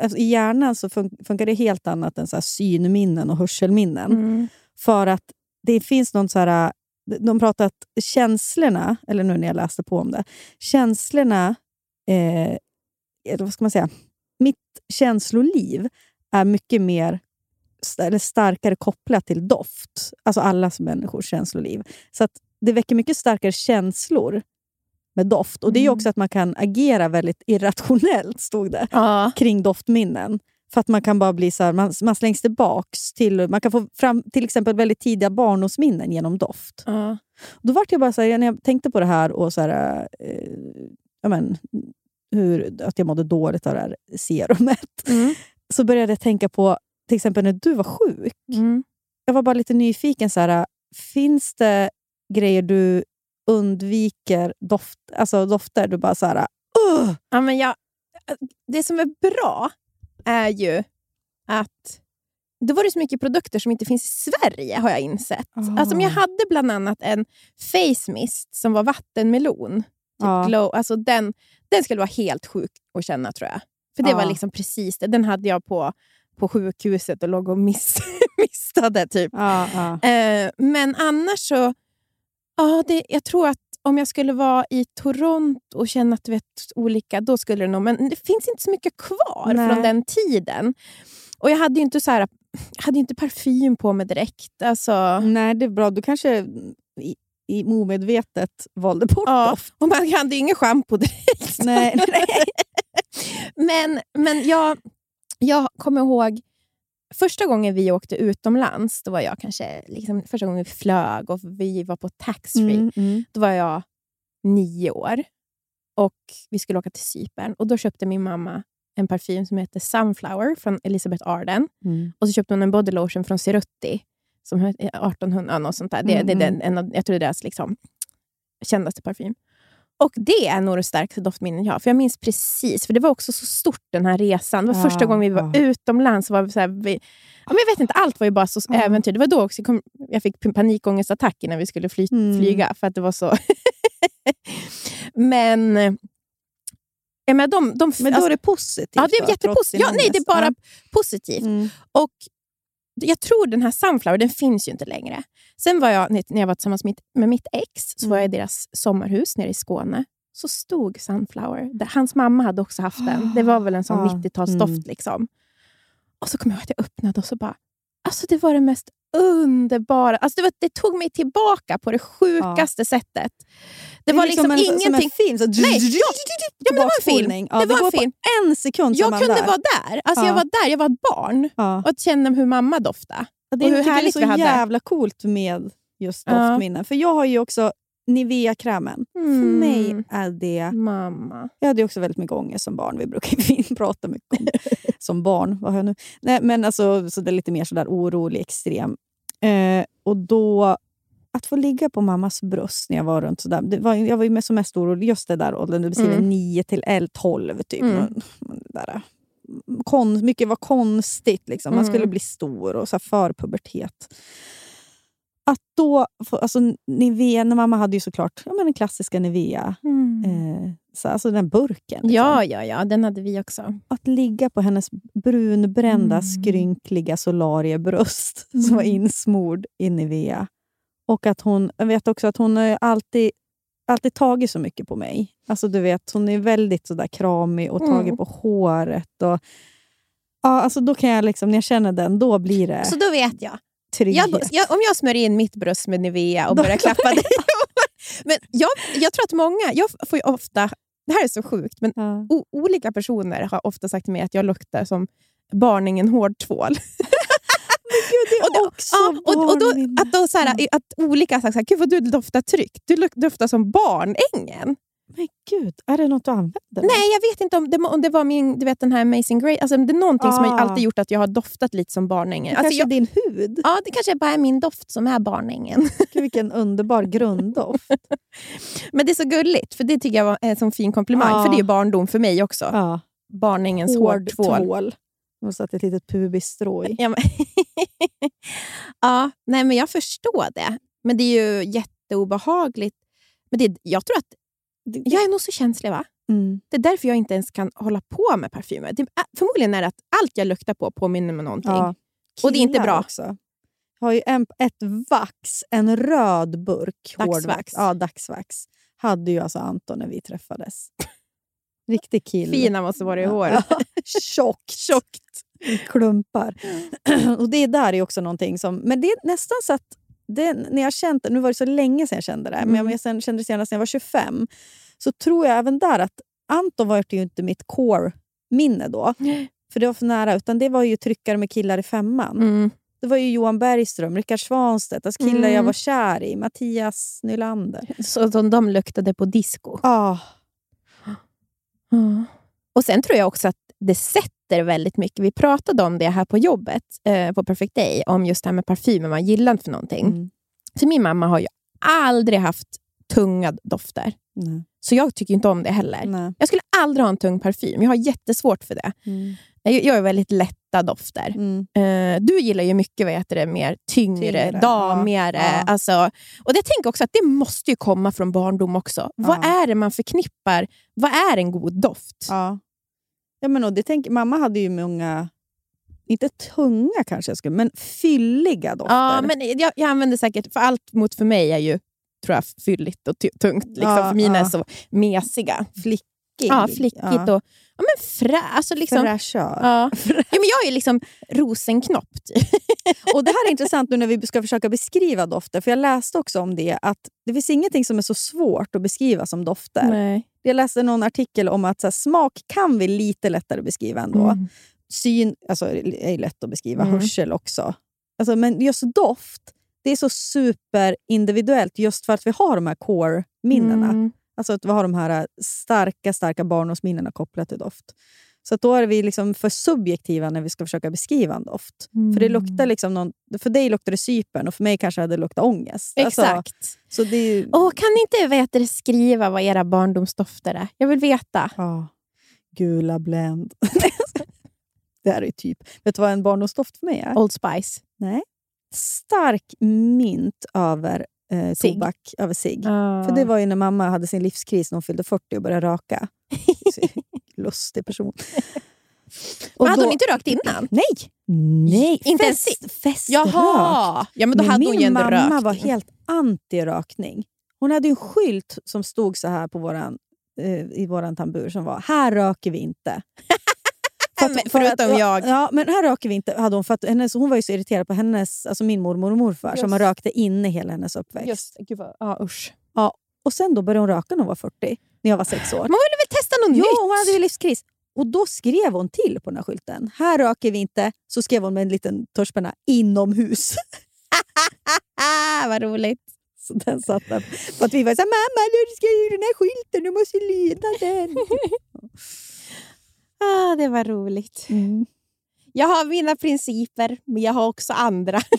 S2: alltså i hjärnan så fun- funkar det helt annat än så här synminnen och hörselminnen.
S3: Mm.
S2: För att det finns någon så här... De pratar att känslorna, eller nu när jag läste på om det, känslorna, eh, eller vad ska man säga, mitt känsloliv är mycket mer eller starkare kopplat till doft. Alltså allas människors känsloliv. Så att det väcker mycket starkare känslor med doft. Och Det är
S3: Mm.
S2: också att man kan agera väldigt irrationellt, stod det
S3: Ja.
S2: kring doftminnen. För att man kan bara bli så här, man, man slängs tillbaks till... Man kan få fram till exempel väldigt tidiga barndomsminnen genom doft.
S3: Ja.
S2: Då vart jag bara så här, när jag tänkte på det här och så här, eh, ja, men, hur, att jag mådde dåligt av det här serumet.
S3: Mm.
S2: Så började jag tänka på till exempel när du var sjuk.
S3: Mm.
S2: Jag var bara lite nyfiken. Så här, finns det grejer du undviker? Doft, alltså dofter du bara så här... "Ugh!"
S3: Ja, men jag, det som är bra är ju att då var det så mycket produkter som inte finns i Sverige, har jag insett.
S2: Ah.
S3: Alltså, jag hade bland annat en face mist som var vattenmelon. Typ
S2: Ja.
S3: glow. Alltså, den, den skulle vara helt sjuk att känna, tror jag. För det
S2: Ja.
S3: var liksom precis det. Den hade jag på, på sjukhuset och låg och miss, missade. Typ.
S2: Ja.
S3: Eh, men annars så... Ja, det, jag tror att om jag skulle vara i Toronto och känna att du vet, olika, då skulle det nog... Men det finns inte så mycket kvar
S2: Nej.
S3: från den tiden. Och jag hade ju inte, så här, hade inte parfym på mig direkt. Alltså,
S2: Nej, det är bra. Du kanske i, i omedvetet valde bort
S3: ja, och man hade ju ingen schampo direkt.
S2: Nej,
S3: men men jag, jag kommer ihåg första gången vi åkte utomlands, då var jag kanske liksom, första gången vi flög och vi var på taxfree.
S2: Mm, mm.
S3: Då var jag nio år och vi skulle åka till Cypern. Och Då köpte min mamma en parfym som heter Sunflower från Elizabeth Arden.
S2: Mm.
S3: Och så köpte hon en body lotion från Cerutti, som heter 1800, något sånt där. Det, det är den, en av, jag tror det är deras liksom, kändaste parfym. Och det är nog det starkaste doftminnen jag har. För jag minns precis, för det var också så stort den här resan. Det var
S2: Ja,
S3: första gången vi var
S2: ja.
S3: utomlands. Var vi så här, vi, ja, men jag vet inte, allt var ju bara så
S2: Ja.
S3: äventyr. Det var då också jag, kom, jag fick panikångestattacker när vi skulle fly,
S2: Mm.
S3: flyga. För att det var så... men... Ja, men de, de,
S2: Men då
S3: alltså-
S2: är det positivt?
S3: Ja, det är jättepositivt. Ja, nej, det är bara positivt.
S2: Mm.
S3: Och jag tror den här Sunflower, den finns ju inte längre. Sen var jag, när jag var tillsammans med, med mitt ex, så var jag i deras sommarhus nere i Skåne. Så stod Sunflower. Hans mamma hade också haft den. Det var väl en sån
S2: Ah,
S3: 90-talsdoft.
S2: mm.
S3: Liksom. Och så kom jag ihåg att jag öppnade och så bara... Alltså det var det mest underbara. Alltså det, det tog mig tillbaka på det sjukaste sättet. Det, var liksom,
S2: en,
S3: ingenting...
S2: Som en film. Så,
S3: Nej, ja, ja, det var en film.
S2: Ja,
S3: Det var
S2: går
S3: en film.
S2: en sekund
S3: Jag kunde
S2: där.
S3: vara där. Alltså
S2: Ja.
S3: Jag var där, jag var ett barn.
S2: Ja.
S3: Och känna hur mamma doftade.
S2: Ja, det
S3: Och hur härligt
S2: det är så jävla coolt med just
S3: Ja.
S2: doftminnen. För jag har ju också Nivea-krämen. För
S3: Mm.
S2: mig är det...
S3: Mamma.
S2: Jag hade också väldigt mycket ångest som barn. Vi brukar prata mycket om som barn. Vad har jag nu? Nej, men alltså, så det är lite mer sådär orolig, extrem. Eh, och då... Att få ligga på mammas bröst när jag var runt sådär. Det var, jag var ju som mest orolig just det där åldern. Du beskriver
S3: Mm.
S2: 9 till 11, 12 typ.
S3: Mm.
S2: Där, kon, mycket var konstigt. Liksom. Man
S3: Mm.
S2: skulle bli stor och så här för pubertet. Att då... Alltså, Nivea, när mamma hade ju såklart ja, men den klassiska Nivea. Eh, så, alltså den burken. liksom.
S3: Ja, ja, ja. Den hade vi också.
S2: Att ligga på hennes brunbrända,
S3: Mm.
S2: skrynkliga solariebröst som var
S3: Mm.
S2: insmord i Nivea. Och att hon, jag vet också att hon har alltid, alltid tagit så mycket på mig. Alltså du vet, Hon är väldigt sådär kramig och tagit
S3: Mm.
S2: på håret. Och, ja, alltså då kan jag liksom, när jag känner den, då blir det
S3: Så då vet jag. jag, jag om jag smörjer in mitt bröst med Nivea och
S2: Då-
S3: börjar klappa dig. men jag, jag tror att många... Jag får ju ofta... Det här är så sjukt, men
S2: ja.
S3: o, olika personer har ofta sagt till mig att jag luktar som barningen hårdtvål.
S2: Gud,
S3: Och det-
S2: också
S3: Ja, och, och då, att, då, så här, att olika har sagt så här, Gud vad du doftar tryggt. Du doftar som barnängen.
S2: Men gud, är det något du använder?
S3: Nej, jag vet inte om det, om det var min, du vet, den här Amazing Grace. Alltså, det är någonting som har
S2: Ah.
S3: alltid gjort att jag har doftat lite som barnängen.
S2: Det
S3: Alltså,
S2: kanske
S3: jag,
S2: är din hud?
S3: ja, det kanske bara är min doft som är barnängen.
S2: Gud, vilken underbar grunddoft.
S3: Men det är så gulligt, för det tycker jag var en sån fin komplimang.
S2: Ja.
S3: För det är ju barndom för mig också.
S2: Ja.
S3: Barnängens
S2: Hård
S3: hårdtvål.
S2: tvål. Och satt ett litet pubisstrå i.
S3: Ja, men, ja, nej, men jag förstår det. Men det är ju jätteobehagligt. Men det, jag tror att jag är nog så känslig, va?
S2: Mm.
S3: Det är därför jag inte ens kan hålla på med parfymer. Det, förmodligen är det att allt jag luktar på påminner mig om någonting.
S2: Ja.
S3: Och det är inte bra.
S2: Också. Jag har ju en, ett vax, en röd burk
S3: Dagsvax.
S2: hårdvax. Ja, dagsvax. Hade ju alltså Anton när vi träffades. Riktig kille.
S3: Fina måste vara i håret.
S2: Ja, Tjockt. Tjockt. Klumpar. och det där är också någonting som... Men det är nästan så att... Det, när jag känt nu var det så länge sedan jag kände det, men
S3: Mm.
S2: om jag sen, kände det senast när jag var 25, så tror jag även där att Anton var ju inte mitt core-minne då. För det var för nära. Utan det var ju tryckare med killar i femman.
S3: Mm.
S2: Det var ju Johan Bergström, Rickard Svanstedt, alltså killar jag
S3: Mm.
S2: var kär i. Mattias Nylander.
S3: Så som de luktade på disco.
S2: Ah,
S3: Och Sen tror jag också att det sätter väldigt mycket. Vi pratade om det här på jobbet, eh, på Perfect Day, om just det här med parfymer man gillar för någonting.
S2: mm.
S3: För min mamma har ju aldrig haft tunga dofter.
S2: Nej.
S3: Så jag tycker inte om det heller.
S2: Nej.
S3: Jag skulle aldrig ha en tung parfym. Jag har jättesvårt för det.
S2: Mm.
S3: Jag jag är väldigt lätta dofter.
S2: Mm.
S3: Eh, du gillar ju mycket vad heter det, mer tyngre,
S2: Tyngre,
S3: damigare.
S2: ja.
S3: Alltså, och jag tänker också att det måste ju komma från barndom också. Vad
S2: Ja.
S3: är det man förknippar? Vad är en god doft?
S2: Ja. Ja, men och det tänk, mamma hade ju många, inte tunga kanske, jag skulle, men fylliga dofter.
S3: Ja, men jag, jag använder säkert, för allt mot för mig är ju tror jag, fylligt och tungt. Liksom,
S2: Ja,
S3: för mina
S2: ja.
S3: är så mesiga.
S2: Flickig.
S3: Ja, flickigt
S2: Ja.
S3: och ja, men frä, alltså liksom,
S2: Fräschör.
S3: ja. ja, men Jag är liksom rosenknopp. Typ.
S2: Och Det här är intressant nu när vi ska försöka beskriva dofter. För Jag läste också om det, att det finns ingenting som är så svårt att beskriva som dofter.
S3: Nej.
S2: Jag läste någon artikel om att här, smak kan vi lite lättare beskriva ändå.
S3: Mm.
S2: Syn alltså, är lätt att beskriva,
S3: Mm.
S2: hörsel också. Alltså, men just doft, det är så superindividuellt just för att vi har de här core-minnena.
S3: Mm.
S2: Alltså att vi har de här äh, starka, starka barndomsminnena kopplat till doft. Så då är vi liksom för subjektiva när vi ska försöka beskriva en doft. För det luktar liksom någon, för dig luktar det Cypern och för mig kanske det luktat ångest. Alltså,
S3: Exakt.
S2: så det är
S3: Åh, kan ni inte vet, skriva vad era barndomsdofter är? Jag vill veta.
S2: ja, gula Blend. det här är typ... Vet du vad en barndomsdoft för mig är?
S3: Old Spice.
S2: Nej. Stark mint över eh, tobak, över cigg.
S3: Ah.
S2: För det var ju när mamma hade sin livskris när hon fyllde 40 och började röka. Så, Lustig person.
S3: Men hade
S2: då-
S3: hon inte rökt innan?
S2: Nej! Nej!
S3: Inte
S2: fest,
S3: ens
S2: feströk.
S3: Jaha! Ja, men då
S2: Men
S3: hade
S2: min
S3: hon
S2: mamma
S3: rökt.
S2: var helt anti-rökning. Hon hade en skylt som stod så här på våran, eh, i våran tambur som var “Här röker vi inte”. För
S3: Ja, men förutom
S2: ja,
S3: jag.
S2: Ja, men här röker vi inte. Hade hon, för att hennes, hon var ju så irriterad på hennes, alltså min mormor och morfar som
S3: Just.
S2: har rökte inne hela hennes uppväxt.
S3: Just, gud vad, ja, usch.
S2: Och sen då började hon röka när hon var 40, när jag var sex år.
S3: Man ville väl testa något
S2: Ja,
S3: nytt?
S2: hon hade ju livskris. Och då skrev hon till på den här skylten. Här röker vi inte. Så skrev hon med en liten tuschpenna inomhus.
S3: Ah, vad roligt.
S2: Så den satt där. För att vi var såhär, mamma du ska ju den här skylten, du måste lyda den.
S3: Ah, det var roligt.
S2: Mm.
S3: Jag har mina principer, men jag har också andra.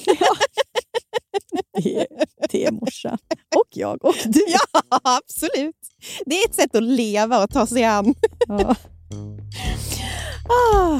S2: Det, är, det är morsan. Och jag och du.
S3: ja, absolut. Det är ett sätt att leva och ta sig an.
S2: Ja.
S3: Ah.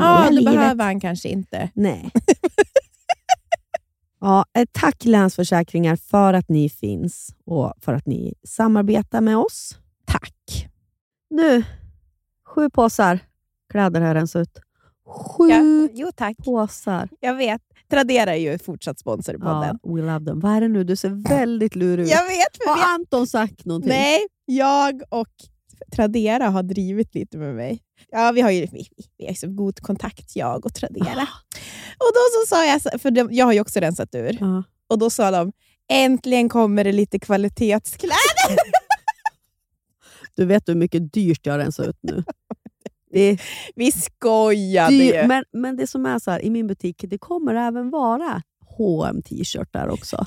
S3: Ja, det
S4: livet.
S3: behöver han kanske inte.
S4: Nej. ja, eh, tack Länsförsäkringar för att ni finns och för att ni samarbetar med oss.
S3: Tack.
S4: Nu, sju påsar kläder har rensat ut. Sju
S3: Ja, jo, tack.
S4: påsar.
S3: Jag vet. Tradera är ju fortsatt sponsor i podden.
S4: Ja, we love them. Vad är det nu? Du ser väldigt lurig ut.
S3: Jag vet,
S4: Har Anton sagt någonting?
S3: Nej, jag och Tradera har drivit lite med mig. Ja, vi har ju vi, vi har så god kontakt, jag och Tradera. Och då så sa jag, för de, jag har ju också rensat ur,
S4: Ja.
S3: och då sa de äntligen kommer det lite kvalitetskläder.
S4: Du vet hur mycket dyrt jag har rensat ut nu. Det är
S3: Vi skojade
S4: dyrt,
S3: ju.
S4: men, men det som är så här, i min butik, det kommer även vara hm t-shirtar också.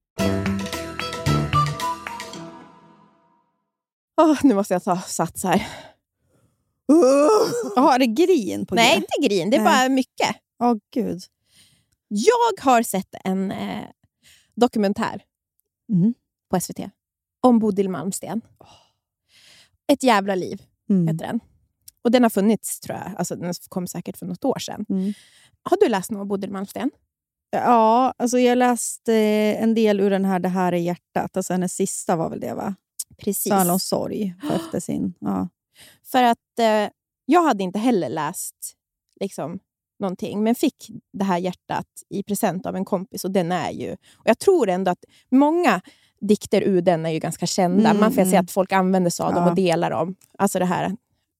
S3: Åh, nu måste jag ta sats här.
S2: Jaha, är det grin på
S3: Nej,
S2: G?
S3: inte grin. Det är
S2: Nej.
S3: bara mycket.
S2: Åh gud.
S3: Jag har sett en eh, dokumentär
S2: Mm.
S3: på SVT om Bodil Malmsten. Ett jävla liv
S2: Mm.
S3: heter den. Och Den har funnits, tror jag. Alltså, den kom säkert för något år sedan.
S2: Mm.
S3: Har du läst något om Bodil Malmsten?
S2: Ja, alltså jag läste en del ur den här Det här är hjärtat. Alltså hennes sista var väl det va?
S3: Precis.
S2: Om sorg för efter sin... Ja.
S3: För att eh, jag hade inte heller läst liksom, någonting, men fick det här hjärtat i present av en kompis. Och den är ju... Och jag tror ändå att många dikter ur den är ju ganska kända.
S2: Mm,
S3: Man får se
S2: mm.
S3: att folk använder sig av dem
S2: Ja.
S3: och delar dem. Alltså det här...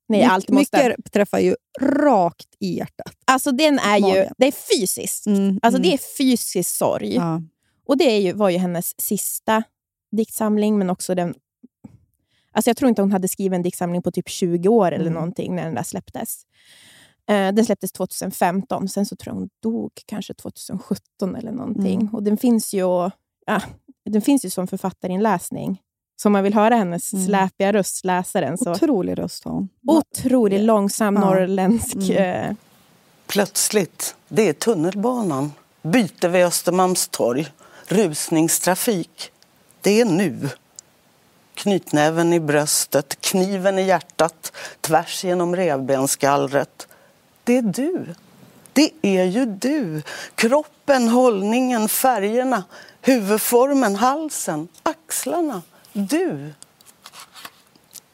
S3: Nej,
S2: My-
S3: allt måste...
S2: Mycket träffar ju rakt i hjärtat.
S3: Alltså den är ju...
S2: Magen.
S3: Det är fysiskt.
S2: Mm,
S3: Alltså
S2: mm.
S3: det är fysisk sorg.
S2: Ja.
S3: Och det är ju, var ju hennes sista diktsamling, men också den Alltså jag tror inte hon hade skrivit en diktsamling på typ 20 år eller
S4: Mm.
S3: någonting när den där släpptes. Eh, den släpptes 2015, sen så tror jag hon dog kanske 2017 eller någonting.
S4: Mm.
S3: Och den finns ju ja, den finns ju som författarinläsning. Så om man vill höra hennes
S4: Mm.
S3: släpiga röst, läsa den. Så
S4: Otrolig röst har hon.
S3: otroligt långsam
S4: Ja.
S3: norrländsk.
S4: Mm.
S3: eh,
S5: Plötsligt, det är tunnelbanan. Byte vid Östermalmstorg. Rusningstrafik. Det är nu. Knytnäven i bröstet, kniven i hjärtat, tvärs genom revbensgallret. Det är du. Det är ju du. Kroppen, hållningen, färgerna, huvudformen, halsen, axlarna. Du.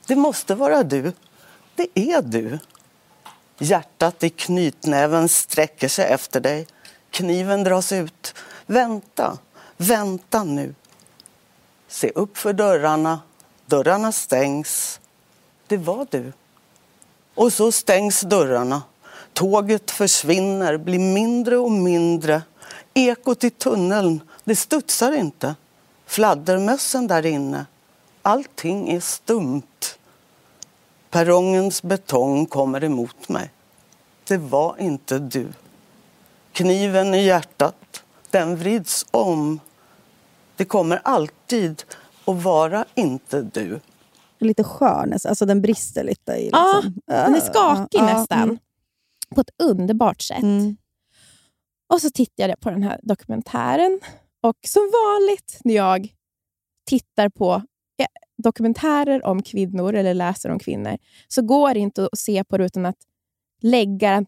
S5: Det måste vara du. Det är du. Hjärtat i knytnäven sträcker sig efter dig. Kniven dras ut. Vänta, vänta nu. Se upp för dörrarna. Dörrarna stängs. Det var du. Och så stängs dörrarna. Tåget försvinner, blir mindre och mindre. Ekot i tunneln, det studsar inte. Fladdermössen där inne. Allting är stumt. Perrongens betong kommer emot mig. Det var inte du. Kniven i hjärtat, den vrids om. Det kommer alltid att vara inte du.
S4: Lite skön, nästan. alltså den brister lite. I,
S3: Ja,
S4: liksom.
S3: Den är skakig
S4: Ja,
S3: nästan.
S4: mm.
S3: På ett underbart sätt.
S4: Mm.
S3: Och så tittade jag på den här dokumentären. Och som vanligt när jag tittar på eh, dokumentärer om kvinnor eller läser om kvinnor så går det inte att se på det utan att lägga...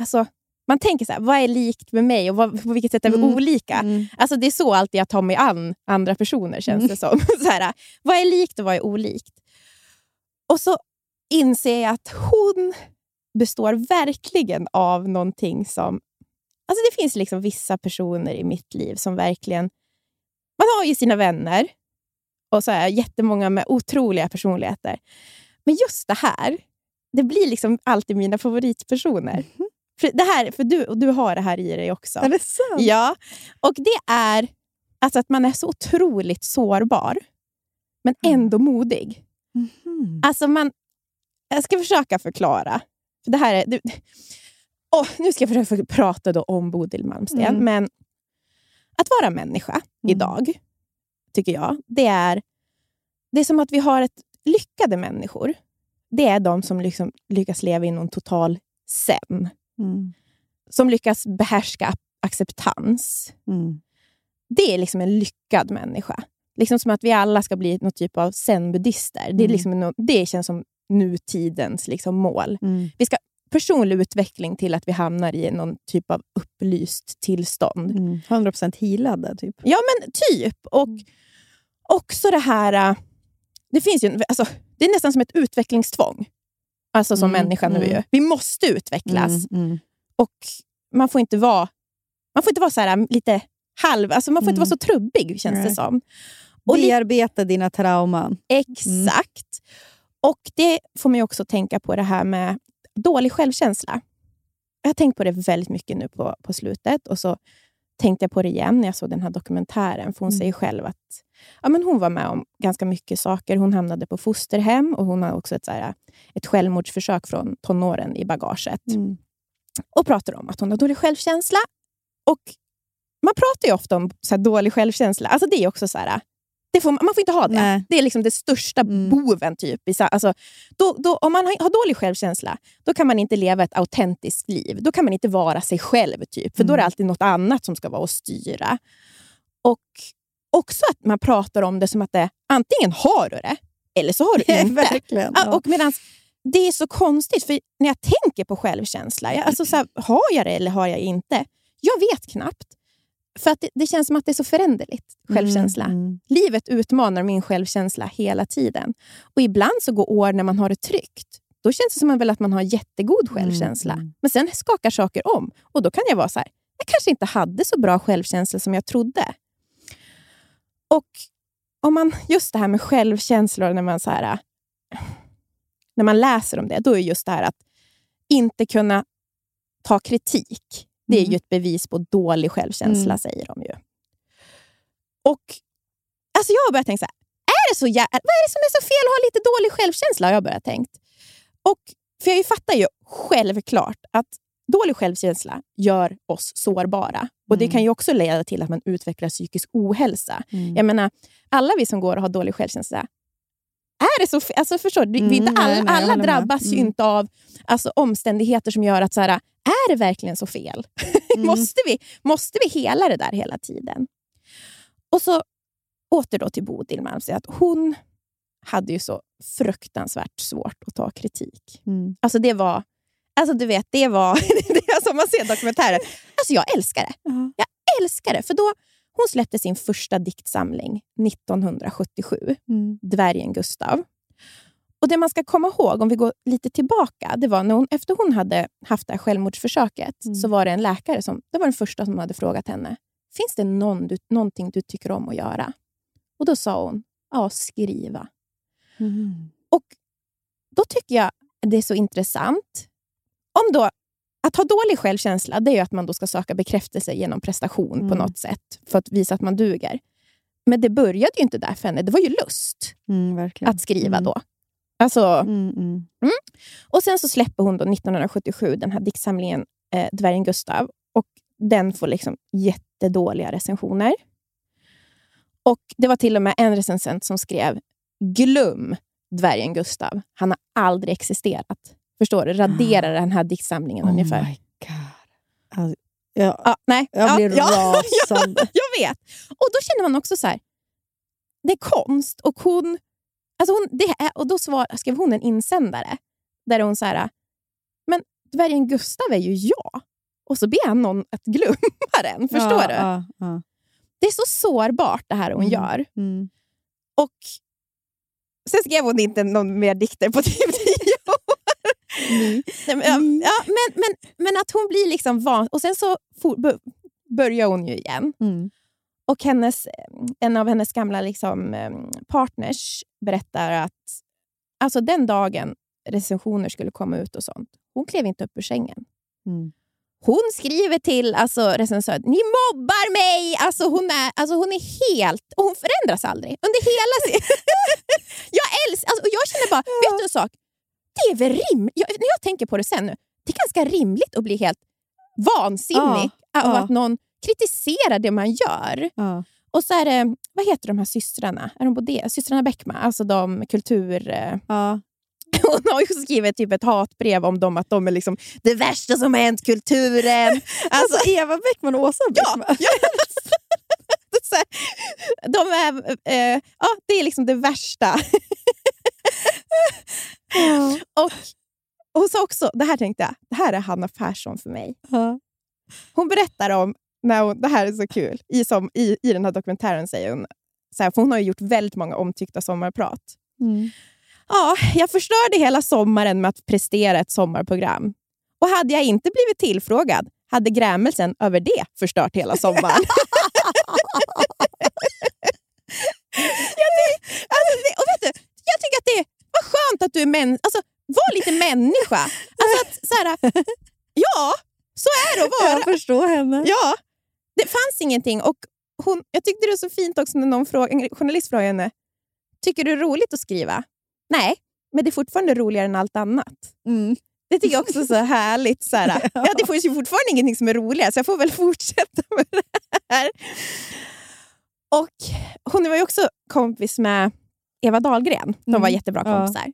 S3: Alltså, man tänker så här, vad är likt med mig och vad, på vilket sätt är vi
S4: Mm.
S3: olika?
S4: Mm.
S3: Alltså, det är så alltid jag tar mig an andra personer, känns det som. så här, vad är likt och vad är olikt? Och så inser jag att hon består verkligen av någonting som... Alltså det finns liksom vissa personer i mitt liv som verkligen... Man har ju sina vänner och så är jättemånga med otroliga personligheter. Men just det här, det blir liksom alltid mina favoritpersoner. För, det här, för du, och du har det här i dig också.
S4: Är det sant?
S3: Ja, och det är alltså att man är så otroligt sårbar, men ändå modig.
S4: Mhm.
S3: Alltså man, jag ska försöka förklara. För det här är, det, Åh, nu ska jag försöka prata då om Bodil Malmsten,
S4: Mm.
S3: men att vara människa idag, tycker jag, det är, det är som att vi har ett lyckade människor. Det är de som liksom lyckas leva i någon total zen.
S4: Mm.
S3: Som lyckas behärska acceptans.
S4: Mm.
S3: Det är liksom en lyckad människa. Liksom som att vi alla ska bli någon typ av zen-buddhister. Det, är
S4: Mm.
S3: liksom no- det känns som nutidens liksom mål.
S4: Mm.
S3: Vi ska personlig utveckling till att vi hamnar i någon typ av upplyst tillstånd.
S4: Mm. 100% healade, typ.
S3: Ja, men typ. Och också det här... äh, Det finns ju, alltså, det är nästan som ett utvecklingstvång. Alltså som
S4: Mm,
S3: människa nu.
S4: mm.
S3: Vi måste utvecklas.
S4: Mm. Mm.
S3: Och man får inte vara, man får inte vara så här, äh, lite halv... Alltså man får inte
S4: Mm.
S3: vara så trubbig, känns det
S4: Nej.
S3: som. Och
S4: Bearbeta dina trauman.
S3: Exakt. Och det får mig också tänka på det här med dålig självkänsla. Jag har tänkt på det väldigt mycket nu på, på slutet. Och så tänkte jag på det igen när jag såg den här dokumentären. För hon
S4: Mm.
S3: säger själv att ja, men hon var med om ganska mycket saker. Hon hamnade på fosterhem och hon har också ett, så här, ett självmordsförsök från tonåren i bagaget.
S4: Mm.
S3: Och pratar om att hon har dålig självkänsla. Och Man pratar ju ofta om så dålig självkänsla. Alltså det är också så här, det får, man får inte ha det.
S4: Nej.
S3: Det är liksom det största
S4: Mm.
S3: boven. Typ, alltså, då, då, om man har, dålig självkänsla, då kan man inte leva ett autentiskt liv. Då kan man inte vara sig själv. typ För då är det
S4: Mm.
S3: alltid något annat som ska vara och styra. Och också att man pratar om det som att det antingen har du det, eller så har du inte.
S4: Verkligen.
S3: Ja. och medans, det är så konstigt, för när jag tänker på självkänsla, jag, alltså så här, har jag det eller har jag inte? Jag vet knappt. För att det, det känns som att det är så föränderligt, självkänsla.
S4: Mm, mm.
S3: Livet utmanar min självkänsla hela tiden. Och ibland så går år när man har det tryggt. Då känns det som att väl att man har jättegod självkänsla.
S4: mm.
S3: Men sen skakar saker om. Och då kan jag vara så här, jag kanske inte hade så bra självkänsla som jag trodde. Och om man, just det här med självkänsla, när man, så här, när man läser om det, då är just det här att inte kunna ta kritik. Det är
S4: Mm.
S3: ju ett bevis på dålig självkänsla,
S4: Mm.
S3: säger de ju. Och alltså Jag har börjat tänka så här, är det, så jä- vad är det som är så fel att ha lite dålig självkänsla? Har jag börjat tänkt. Och, för jag fattar ju självklart att dålig självkänsla gör oss sårbara. Och Det
S2: Mm.
S3: kan ju också leda till att man utvecklar psykisk ohälsa.
S2: Mm.
S3: Jag menar, alla vi som går och har dålig självkänsla, är det så alltså förstår du? Vi
S2: Mm, nej,
S3: alla,
S2: nej, jag
S3: alla drabbas ju
S2: Mm.
S3: inte av alltså, omständigheter som gör att så här, är det verkligen så fel?
S2: Mm.
S3: måste, vi, måste vi hela det där hela tiden? Och så åter då till Bodil Malmsteen. Att hon hade ju så fruktansvärt svårt att ta kritik.
S2: Mm.
S3: Alltså det var... Alltså du vet, det var... det är som man ser dokumentären. Alltså jag älskar det.
S2: Ja.
S3: Jag älskar det. För då Hon släppte sin första diktsamling 1977,
S2: Mm.
S3: Dvärgen Gustav. Och Det man ska komma ihåg, om vi går lite tillbaka, det var när hon, efter hon hade haft det här självmordsförsöket,
S2: Mm.
S3: så var det en läkare som det var den första som hade frågat henne, finns det någon du, någonting du tycker om att göra? Och Då sa hon, ja, skriva.
S2: Mm.
S3: Och Då tycker jag det är så intressant. Om då, att ha dålig självkänsla det är att man då ska söka bekräftelse genom prestation på
S2: Mm.
S3: något sätt för att visa att man duger. Men det började ju inte där för henne. Det var ju lust
S2: Mm,
S3: att skriva
S2: Mm.
S3: då. Alltså,
S2: Mm, mm.
S3: och Sen så släpper hon då 1977 den här diktsamlingen eh, Dvärgen Gustav. Och Den får liksom jättedåliga recensioner. Och Det var till och med en recensent som skrev Glöm Dvärgen Gustav. Han har aldrig existerat. Förstår du? Radera den här diktsamlingen
S2: Oh
S3: ungefär.
S2: my god. Alltså, jag,
S3: Ja, nej.
S2: jag
S3: ja,
S2: blir
S3: ja,
S2: rasande.
S3: jag vet. Och då känner man också så här, det är konst och hon... Alltså hon det är, och då svar, skrev hon en insändare där hon så här, men dvärgen Gustav är ju jag. Och så ber han någon att glömma den. Förstår
S2: ja,
S3: du?
S2: Ja, ja.
S3: Det är så sårbart det här hon
S2: Mm.
S3: gör.
S2: Mm.
S3: Och Sen skrev hon inte någon mer dikter på typ tio år. Nej, men, ja,
S2: Mm.
S3: ja, men, men, men att hon blir liksom van. Och sen så for, börjar hon ju igen. Och hennes, en av hennes gamla liksom, eh, partners berättar att alltså den dagen recensioner skulle komma ut och sånt, hon klev inte upp ur sängen.
S2: Mm.
S3: Hon skriver till alltså, recensören, ni mobbar mig! Alltså, hon, är, alltså, hon är helt... Och hon förändras aldrig. Under hela sin... jag älskar... Alltså, och jag känner bara, vet du en sak? Det är väl rimligt... När jag tänker på det sen nu, det är ganska rimligt att bli helt vansinnig av
S2: ja.
S3: att någon kritiserar det man gör.
S2: Ja.
S3: Och så är det, vad heter de här systrarna? Är de både, systrarna Bäckman, alltså de kultur... eh,
S2: Ja.
S3: Hon har ju skrivit typ ett hatbrev om dem, att de är liksom det värsta som har hänt kulturen. Alltså,
S2: Alltså Eva Bäckman och Åsa
S3: ja,
S2: Bäckman.
S3: ja, här, de är, eh, ja, det är liksom det värsta. Och hon sa också, det här tänkte jag, det här är Hanna Persson för mig.
S2: Ja.
S3: Hon berättar om, när hon, det här är så kul, i, som, i, i den här dokumentären säger hon, så här, för hon har ju gjort väldigt många omtyckta sommarprat.
S2: Mm.
S3: Ja, jag förstörde hela sommaren med att prestera ett sommarprogram. Och hade jag inte blivit tillfrågad hade grämelsen över det förstört hela sommaren. jag, ty- alltså, det, och vet du, jag tycker att det är skönt att du är män, alltså, var lite människa. Alltså att, så här, ja, så är det att vara.
S2: Jag förstår henne.
S3: Ja, det fanns ingenting. Och hon, jag tyckte det var så fint också när någon fråga, en journalist frågade henne, tycker du det är roligt att skriva? Nej, men det är fortfarande roligare än allt annat.
S2: Mm.
S3: Det tycker jag också är så härligt. Så här. Ja, det finns ju fortfarande ingenting som är roligare, så jag får väl fortsätta med det här. Och Hon var ju också kompis med Eva Dahlgren. De var
S2: Mm.
S3: jättebra
S2: Ja.
S3: kompisar.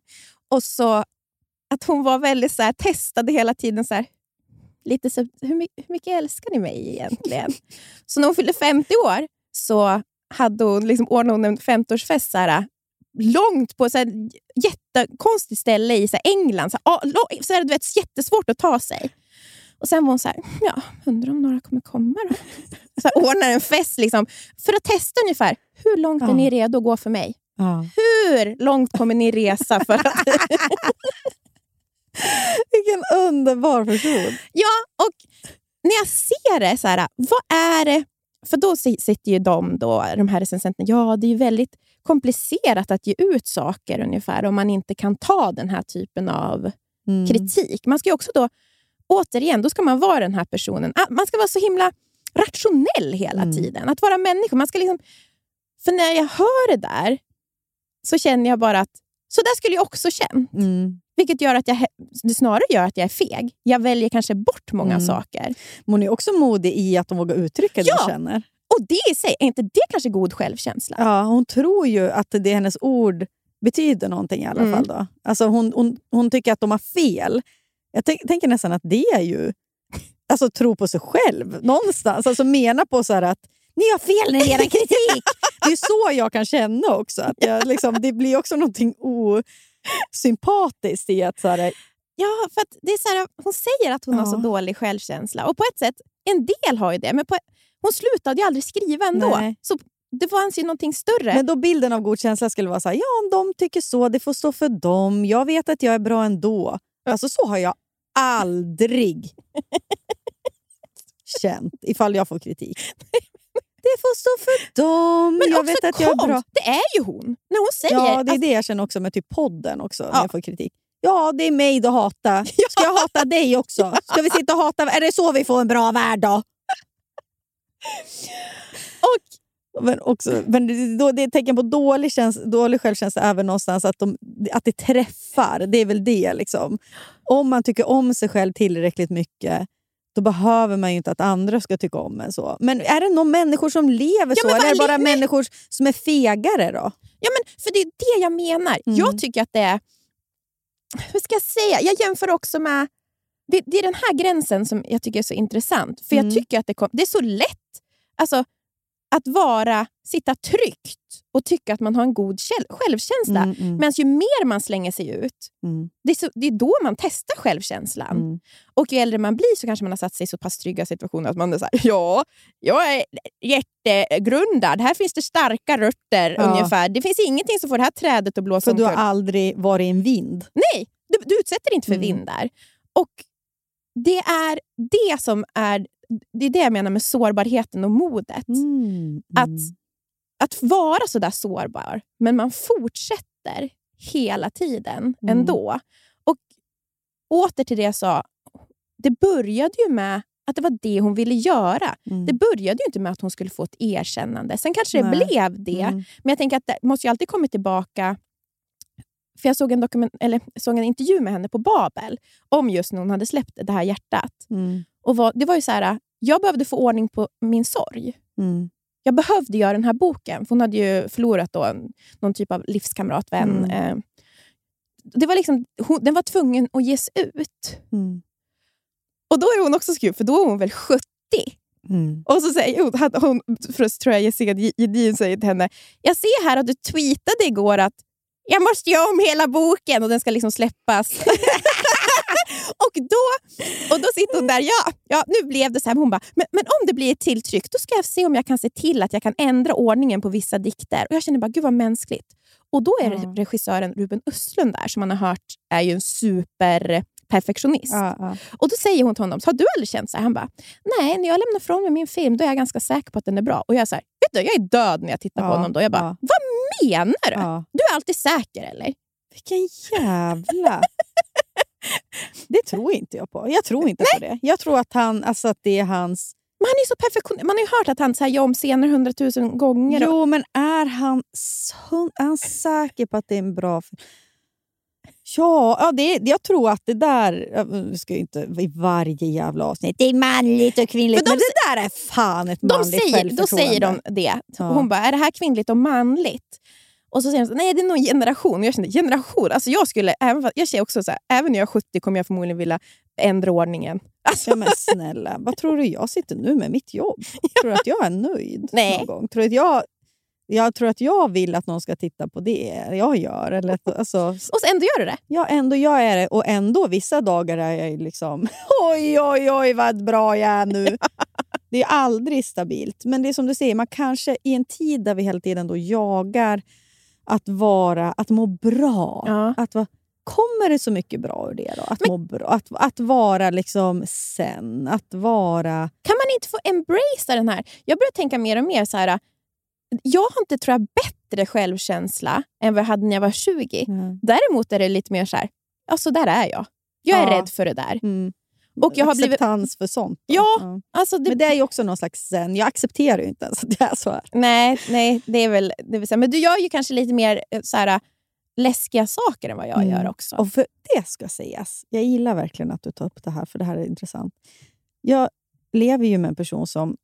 S3: Och så att hon var väldigt så här, testade hela tiden. Så här, lite så, hur, my- hur mycket älskar ni mig egentligen? så när hon fyllde 50 år så hade hon liksom ordnade hon en 50-årsfest så här, långt på ett jättekonstigt ställe i så här, England. Så här, så här, du vet, jättesvårt att ta sig. Och Sen var hon så här, ja, undrar om några kommer komma då? Så här, ordnar en fest liksom, för att testa ungefär, hur långt är
S2: Ja.
S3: ni redo att gå för mig?
S2: Ja.
S3: Hur långt kommer ni resa för att...
S2: Vilken underbar person.
S3: ja, och när jag ser det, så här, vad är det... För då si- sitter ju de, då, de här recensenterna, ja det är väldigt komplicerat att ge ut saker ungefär om man inte kan ta den här typen av
S2: Mm.
S3: kritik. Man ska ju också då, återigen, då ska man vara den här personen. Ah, Man ska vara så himla rationell hela
S2: Mm.
S3: tiden. Att vara människa. Man ska liksom, för när jag hör det där, så känner jag bara att så där skulle jag också känna.
S2: Mm.
S3: Vilket gör att jag, det snarare gör att jag är feg. Jag väljer kanske bort många
S2: Mm.
S3: saker.
S2: Men hon är också modig i att hon vågar uttrycka det
S3: Ja.
S2: hon känner.
S3: Och det i sig, är inte det kanske god självkänsla?
S2: Ja, hon tror ju att det hennes ord betyder någonting i alla
S3: Mm.
S2: fall. Då. Alltså hon, hon, hon tycker att de har fel. Jag tänk- tänker nästan att det är ju alltså, tro på sig själv någonstans. Alltså mena på så att ni har fel när det gäller kritik. det är så jag kan känna också. Att jag, liksom, det blir också någonting osympatiskt i att så här,
S3: Ja, för det är så här, hon säger att hon har
S2: Ja.
S3: så dålig självkänsla. Och på ett sätt, en del har ju det, men på, hon slutade ju aldrig skriva ändå.
S2: Nej.
S3: Så det fanns ju någonting större.
S2: Men då bilden av god känsla skulle vara så här, ja om de tycker så, det får stå för dem. Jag vet att jag är bra ändå. Alltså så har jag aldrig känt ifall jag får kritik. Det får stå för dem.
S3: Men
S2: jag
S3: också
S2: vet att jag är bra.
S3: konst, Det är ju hon. När hon säger...
S2: Ja, det är
S3: att-
S2: det jag känner också med typ podden också, när
S3: Ja.
S2: jag får kritik. Ja, det är mig du hatar. Ska jag hata dig också? Ska vi sitta och hata? Är det så vi får en bra värld då? Och, men också, men det är ett tecken på dålig, käns, dålig självkänsla även någonstans att, de, att det träffar. Det är väl det. Liksom. Om man tycker om sig själv tillräckligt mycket då behöver man ju inte att andra ska tycka om en så. Men är det någon människor som lever så?
S3: men
S2: Eller är det bara
S3: nej.
S2: människor som är fegare då?
S3: Ja, men för det är det jag menar.
S2: Mm.
S3: Jag tycker att det är... Hur ska jag säga? Jag jämför också med... Det, det är den här gränsen som jag tycker är så intressant. För
S2: Mm.
S3: jag tycker att det, kom, det är så lätt alltså, att vara, sitta tryggt och tycka att man har en god självkänsla.
S2: Mm, mm,
S3: Men ju mer man slänger sig ut,
S2: mm,
S3: det är, så, det är då man testar självkänslan.
S2: mm.
S3: Och ju äldre man blir så kanske man har satt sig i så pass trygga situationer att man är så här, ja, jag är jättegrundad. Här finns det starka rötter
S2: Ja.
S3: ungefär. Det finns ingenting som får det här trädet att blåsa
S2: För du har aldrig varit i en vind.
S3: Nej, du, du utsätter dig inte för
S2: Mm.
S3: vindar. Och det är det som är det är det jag menar med sårbarheten och modet.
S2: Mm,
S3: Att,
S2: mm.
S3: att vara så där sårbar, men man fortsätter hela tiden
S2: Mm.
S3: ändå. Och åter till det jag sa, det började ju med att det var det hon ville göra.
S2: Mm.
S3: Det började ju inte med att hon skulle få ett erkännande. Sen kanske det
S2: Nej.
S3: blev det.
S2: Mm.
S3: Men jag tänker att det måste ju alltid komma tillbaka. För Jag såg en, dokument, eller, såg en intervju med henne på Babel om just när hon hade släppt det här hjärtat.
S2: Mm.
S3: Och var, det var ju så här, jag behövde få ordning på min sorg.
S2: Mm.
S3: Jag behövde göra den här boken, för hon hade ju förlorat då en, någon typ av livskamrat, vän.
S2: Mm.
S3: Eh, det var liksom, hon, den var tvungen att ges ut.
S2: Mm.
S3: Och då är hon också skruv, för då är hon väl 70.
S2: Mm.
S3: Och så säger hon, hon först tror jag Jessica Gedin säger till henne, jag ser här att du tweetade igår att jag måste göra om hela boken och den ska liksom släppas. och, då, och då sitter hon där, ja, ja nu blev det så här. Hon bara, men, men om det blir ett till tryck, då ska jag se om jag kan se till att jag kan ändra ordningen på vissa dikter. Och Jag känner bara, gud vad mänskligt. Och då är
S2: Ja.
S3: regissören Ruben Östlund där, som man har hört är ju en superperfektionist.
S2: Ja, ja.
S3: Och Då säger hon till honom, så har du aldrig känt så här? Han bara, nej, när jag lämnar från mig min film då är jag ganska säker på att den är bra. Och jag här, vet du, jag är död när jag tittar på
S2: Ja,
S3: honom. då. Jag bara, vad menar du? Du är alltid säker eller?
S2: Vilken jävla... Det tror inte jag på. Jag tror inte på det. Jag tror att, han, alltså att det är hans...
S3: Men han är så perfektionist. Man har ju hört att han så här, gör om scener hundratusen gånger. och-
S2: Jo, men är han, så, är han säker på att det är en bra film? Ja, ja det, jag tror att det där... Jag ska inte i varje jävla avsnitt. Det är manligt och kvinnligt.
S3: För de
S2: men det där är fan ett
S3: de
S2: manligt
S3: säger, då säger de
S2: självförtroende.
S3: det.
S2: Ja.
S3: Hon bara, är det här kvinnligt och manligt? Och så säger de, så, nej det är nog generation. Och jag kände, generation? Alltså jag skulle, även, jag säger också så här, även när jag är 70 kommer jag förmodligen vilja ändra ordningen. Alltså,
S2: Ja, men snälla, vad tror du jag sitter nu med mitt jobb? Tror du att jag är nöjd
S3: Nej.
S2: någon gång? Tror du att jag, jag tror att jag vill att någon ska titta på det jag gör. Eller, alltså,
S3: och så ändå gör du det.
S2: Ja, ändå jag är det. Och ändå vissa dagar är jag liksom oj, oj, oj vad bra jag är nu. Det är aldrig stabilt. Men det är som du säger, man kanske i en tid där vi hela tiden då jagar att vara, att må bra.
S3: Ja.
S2: Att va, kommer det så mycket bra ur det då? Att må bra, att, att vara liksom sen, att vara...
S3: Kan man inte få embracea den här? Jag börjar tänka mer och mer så här. Jag har inte tror jag, bättre självkänsla än vad jag hade när jag var 20. Däremot är det lite mer så här, ja så där är jag. Jag är
S2: Ja.
S3: rädd för det där.
S2: Mm.
S3: Och jag har blivit...
S2: acceptans för sånt. då.
S3: Ja, Alltså det,
S2: Men det är ju också någon slags zen. Jag accepterar ju inte ens att jag är så här.
S3: Nej, nej, det är väl... Det vill säga. Men du gör ju kanske lite mer eh, så här, läskiga saker än vad jag
S2: Mm.
S3: gör också.
S2: Och för det ska sägas, jag gillar verkligen att du tar upp det här, för det här är intressant. Jag lever ju med en person som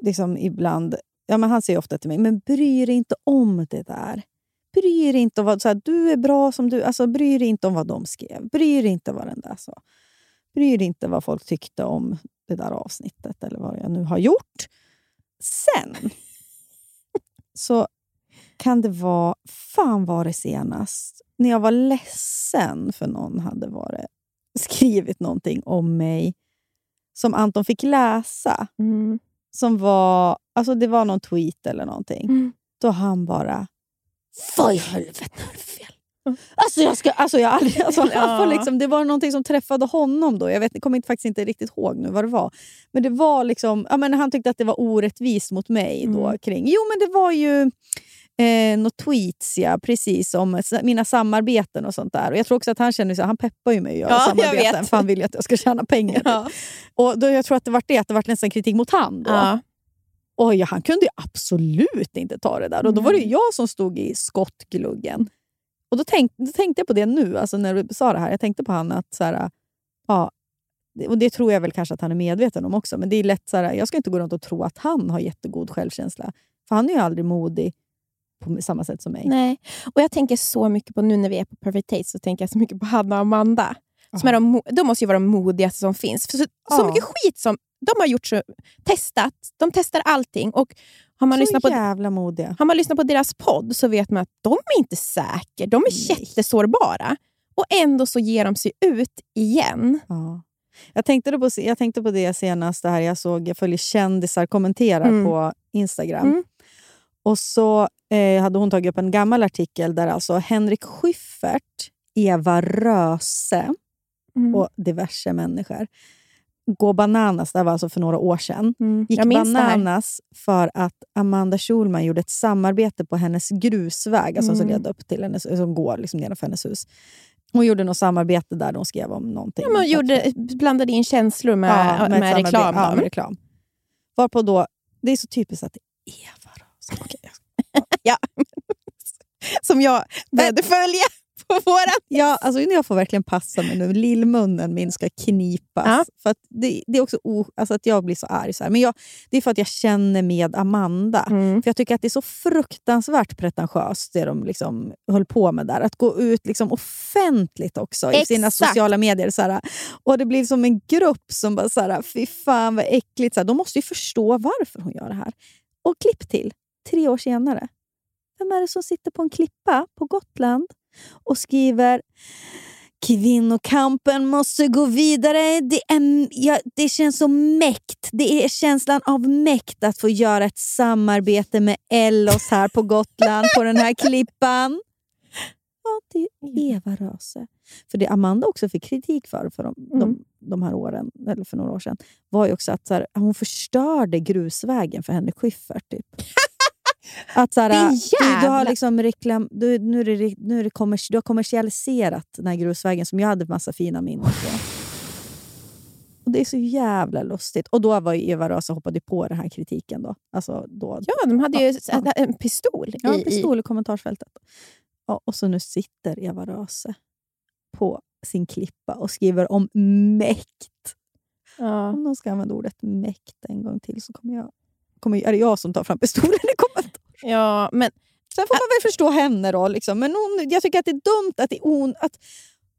S2: liksom ibland, ja men han säger ofta till mig, men bry dig inte om det där. Bry dig inte om vad, så här, du är bra som du alltså bry dig inte om vad de skrev. Bry dig inte vad den där sa. Bry dig inte vad folk tyckte om det där avsnittet eller vad jag nu har gjort. Sen så kan det vara, fan var det senast, när jag var ledsen för någon hade varit, skrivit någonting om mig som Anton fick läsa.
S3: Mm.
S2: Som var, alltså det var någon tweet eller någonting.
S3: Mm.
S2: Då han bara, vad i helvete är det för fel? Alltså jag, ska, alltså jag, aldrig, alltså
S3: Ja.
S2: får liksom, det var någonting som träffade honom då. Jag, vet, jag kommer inte, faktiskt inte riktigt ihåg nu vad det var. Men det var liksom, ja, men han tyckte att det var orättvist mot mig. Då,
S3: Mm.
S2: kring. Jo, men det var ju eh, något tweets, ja, precis, om mina samarbeten och sånt där. Och Jag tror också att han känner så, han peppar ju mig att göra
S3: Ja,
S2: samarbeten, för han vill ju att jag ska tjäna pengar.
S3: Ja.
S2: Och då, Jag tror att det var det, att det var nästan kritik mot han. Då.
S3: Ja.
S2: Och ja, han kunde ju absolut inte ta det där. Och Då var det ju jag som stod i skottgluggen. Och då, tänk, då tänkte jag på det nu, alltså när du sa det här. Jag tänkte på han att... Så här, ja, och Det tror jag väl kanske att han är medveten om också. Men det är lätt så här, jag ska inte gå runt och tro att han har jättegod självkänsla. För han är ju aldrig modig på samma sätt som mig.
S3: Nej. Och Jag tänker så mycket på, nu när vi är på Perfect Taste, så tänker jag så mycket på Hanna och Amanda. Som är de, de måste ju vara de modigaste som finns. För så, så mycket skit som de har gjort, så, testat. De testar allting. Och har man,
S2: så
S3: lyssnat på,
S2: jävla modiga.
S3: har man lyssnat på deras podd så vet man att de är inte säkra. De är
S2: Nej.
S3: jättesårbara. Och ändå så ger de sig ut igen.
S2: Ja. Jag, tänkte på, jag tänkte på det senast, det här jag såg, jag följer kändisar kommenterar
S3: Mm.
S2: på Instagram.
S3: Mm.
S2: Och så eh, hade hon tagit upp en gammal artikel där alltså Henrik Schyffert, Eva Röse
S3: Mm.
S2: och diverse människor går bananas, det var alltså för några år sedan,
S3: Mm.
S2: gick bananas för att Amanda Schulman gjorde ett samarbete på hennes grusväg, alltså som
S3: Mm.
S2: leder upp till hennes, som går liksom nedanför hennes hus. Hon gjorde något samarbete där de skrev om någonting.
S3: Ja, man gjorde, blandade in känslor med,
S2: Ja,
S3: med,
S2: samarbete.
S3: reklam.
S2: Ja, med reklam. Varpå då, det är så typiskt att det är Eva Röse. Okej, jag-
S3: Som jag började följa på våran.
S2: Ja, alltså jag får verkligen passa mig nu. Lillmunnen min ska knipas.
S3: Ja.
S2: För det, det är också o, alltså att jag blir så arg. Så här. Men jag, det är för att jag känner med Amanda.
S3: Mm.
S2: För Jag tycker att det är så fruktansvärt pretentiöst det de liksom höll på med där. Att gå ut liksom offentligt också i sina
S3: Exakt.
S2: sociala medier. Så här, och Det blir som en grupp som bara, så här, fy fan vad äckligt. Så här, de måste ju förstå varför hon gör det här. Och klipp till, tre år senare. Vem är det som sitter på en klippa på Gotland och skriver Kvinnokampen måste gå vidare. Det, är, ja, det känns som mäkt. Det är känslan av mäkt att få göra ett samarbete med Ellos här på Gotland, på den här klippan. Ja, det är Eva Röse. För det Amanda också fick kritik för, för de,
S3: Mm.
S2: de, de här åren, eller för några år sedan, var ju också att här, hon förstörde grusvägen för Henrik Schyffert. Typ. Att så här, du, du, har liksom reklam, du, nu är det, nu är det kommers, du har kommersialiserat den här grusvägen som jag hade massa fina minnen på. Och Det är så jävla lustigt. Och då var ju Eva Röse hoppade på den här kritiken. Då. Alltså då,
S3: Ja, de hade ju
S2: Ja,
S3: en pistol.
S2: Ja,
S3: i,
S2: en pistol i kommentarsfältet. Ja, och så nu sitter Eva Röse på sin klippa och skriver om mäkt.
S3: I, ja.
S2: Om de ska använda ordet mäkt en gång till så kommer jag, kommer, är det jag som tar fram pistolen i kommentar.
S3: ja, men
S2: Sen får man väl förstå henne då. Liksom. Men hon, jag tycker att det är dumt att det är on, att